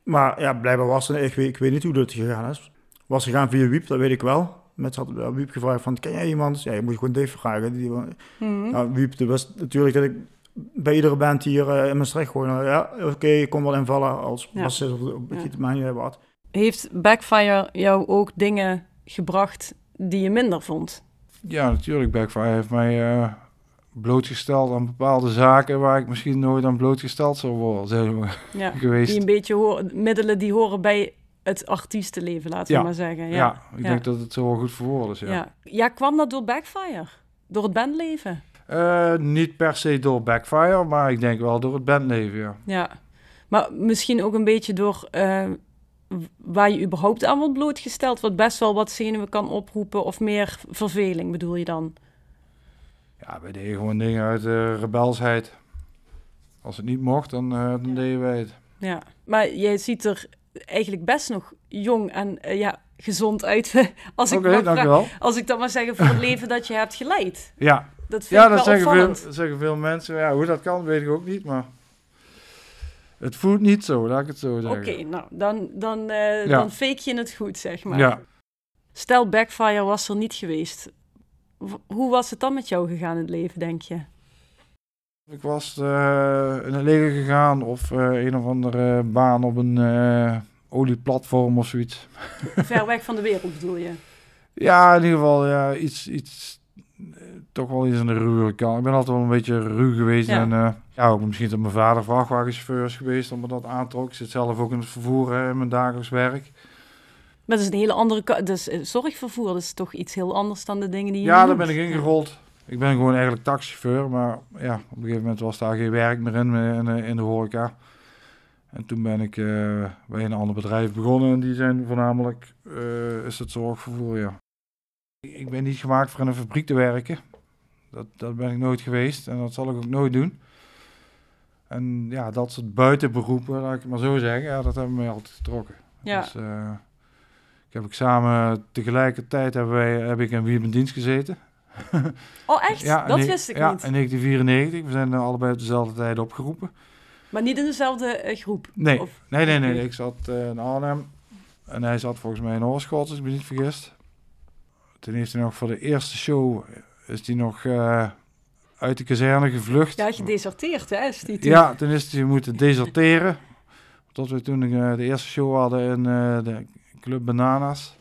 Maar ja, blijkbaar was het, ik weet, ik weet niet hoe dat gegaan is. Was gegaan via Wiep, dat weet ik wel. Met had Wiep gevraagd van, ken jij iemand? Ja, je moet gewoon Dave vragen. Die, mm nou, Wiep, dat was natuurlijk dat ik bij iedere band hier uh, in Maastricht gewoon, ja, oké, ik kom wel invallen als ja. bassist of op ja. niet wat. Heeft Backfire jou ook dingen gebracht die je minder vond? Ja, natuurlijk. Backfire heeft mij uh, blootgesteld aan bepaalde zaken waar ik misschien nooit aan blootgesteld zou worden zijn ja, geweest. Die een beetje horen, middelen die horen bij het artiestenleven, laten we maar zeggen. Ja, ja ik denk dat het zo wel goed voor is. Ja. Ja. ja, kwam dat door Backfire? Door het bandleven? Uh, niet per se door Backfire, maar ik denk wel door het bandleven, ja. Ja, maar misschien ook een beetje door uh, waar je überhaupt aan wordt blootgesteld, wat best wel wat zenuwen kan oproepen, of meer verveling bedoel je dan? Ja, wij deden gewoon dingen uit uh, rebelsheid. Als het niet mocht, dan, uh, dan deden wij het. Ja, maar jij ziet er eigenlijk best nog jong en uh, ja, gezond uit. als, ik okay, als ik dan maar zeggen voor het leven dat je hebt geleid. Ja, dat vind ja, ik dat wel zeggen opvallend. veel, zeggen veel mensen. Ja, hoe dat kan, weet ik ook niet, maar... Het voelt niet zo, laat ik het zo zeggen. Oké, nou, dan, dan, uh, Ja. dan fake je het goed, zeg maar. Ja, Stel, Backfire was er niet geweest. Hoe was het dan met jou gegaan in het leven, denk je? ik was eh, in een leger gegaan of eh, een of andere baan op een eh, olieplatform of zoiets. Ver weg van de wereld bedoel je? Ja, in ieder geval ja, iets, iets eh, toch wel iets aan de ruwe kant. Ik ben altijd wel een beetje ruw geweest. Ja. En eh, ja, ook misschien dat mijn vader vrachtwagenchauffeur is geweest, omdat dat aantrok. Ik zit zelf ook in het vervoer hè, in mijn dagelijks werk. Maar dat is een hele andere. Dus zorgvervoer dat is toch iets heel anders dan de dingen die je Ja, daar ben ik ingerold. Ik ben gewoon eigenlijk taxichauffeur, maar ja, op een gegeven moment was daar geen werk meer in, eh, in, de- in de horeca. En toen ben ik bij een ander bedrijf begonnen en die zijn voornamelijk, is het zorgvervoer, ja. Ik ben niet gemaakt voor in een fabriek te werken. Dat, dat ben ik nooit geweest en dat zal ik ook nooit doen. En ja, dat soort buitenberoepen, laat ik het maar zo zeggen, ja, dat hebben mij altijd getrokken. Ja. Dus, eh, ik heb ik samen tegelijkertijd hebben wij, heb ik in Wie in dienst gezeten. Oh, echt? Ja, dat wist ik ja, niet. in 1994. We zijn allebei op dezelfde tijd opgeroepen. Maar niet in dezelfde eh, groep? Nee, Of- nee, nee, nee. Ik zat eh, in Arnhem en hij zat volgens mij in Oorschot, als ik me niet vergis. Toen heeft hij nog voor de eerste show, is hij nog eh, uit de kazerne gevlucht. Ja, gedeserteerd, hè? Is die toen? Ja, toen is hij moeten deserteren. Tot we toen eh, de eerste show hadden in eh, de Club Bananas.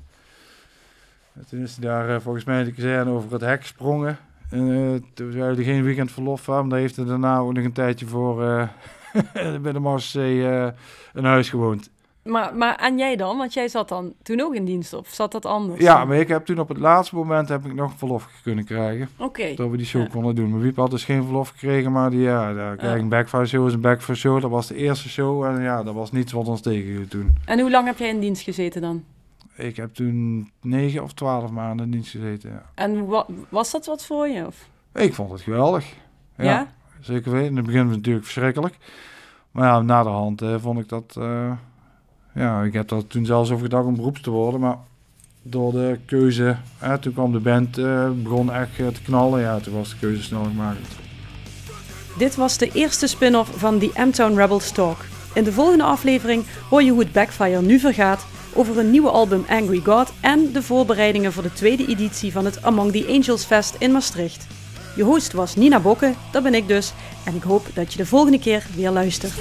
En toen is hij daar volgens mij in de kazerne over het hek gesprongen. En toen zei hij geen weekendverlof van. Daar heeft hij daarna ook nog een tijdje voor eh, bij de Marseille een huis gewoond. Maar, maar en jij dan? Want jij zat dan toen ook in dienst, of zat dat anders? Ja, maar ik heb toen op het laatste moment heb ik nog verlof kunnen krijgen. Oké. Dat we die show Ja. konden doen. Maar Wiep had dus geen verlof gekregen. Maar die, ja, de, kijk, een backfire show is een backfire show. Dat was de eerste show. En ja, dat was niets wat ons tegenhield toen. En hoe lang heb jij in dienst gezeten dan? Ik heb toen negen of twaalf maanden in dienst gezeten. Ja. En wa- was dat wat voor je? Of? Ik vond het geweldig. Ja, Ja? zeker weten. In het begin was het natuurlijk verschrikkelijk. Maar ja, na de hand eh, vond ik dat... eh, ja, ik heb er toen zelfs over gedacht om beroeps te worden. Maar door de keuze... Toen kwam de band, eh, begon echt eh, te knallen. Ja, toen was de keuze snel gemaakt. Dit was de eerste spin-off van The M-Town Rebels Talk. In de volgende aflevering hoor je hoe het Backfire nu vergaat, over een nieuwe album Angry God en de voorbereidingen voor de tweede editie van het Among the Angels Fest in Maastricht. Je host was Nina Bokke, dat ben ik dus, en ik hoop dat je de volgende keer weer luistert.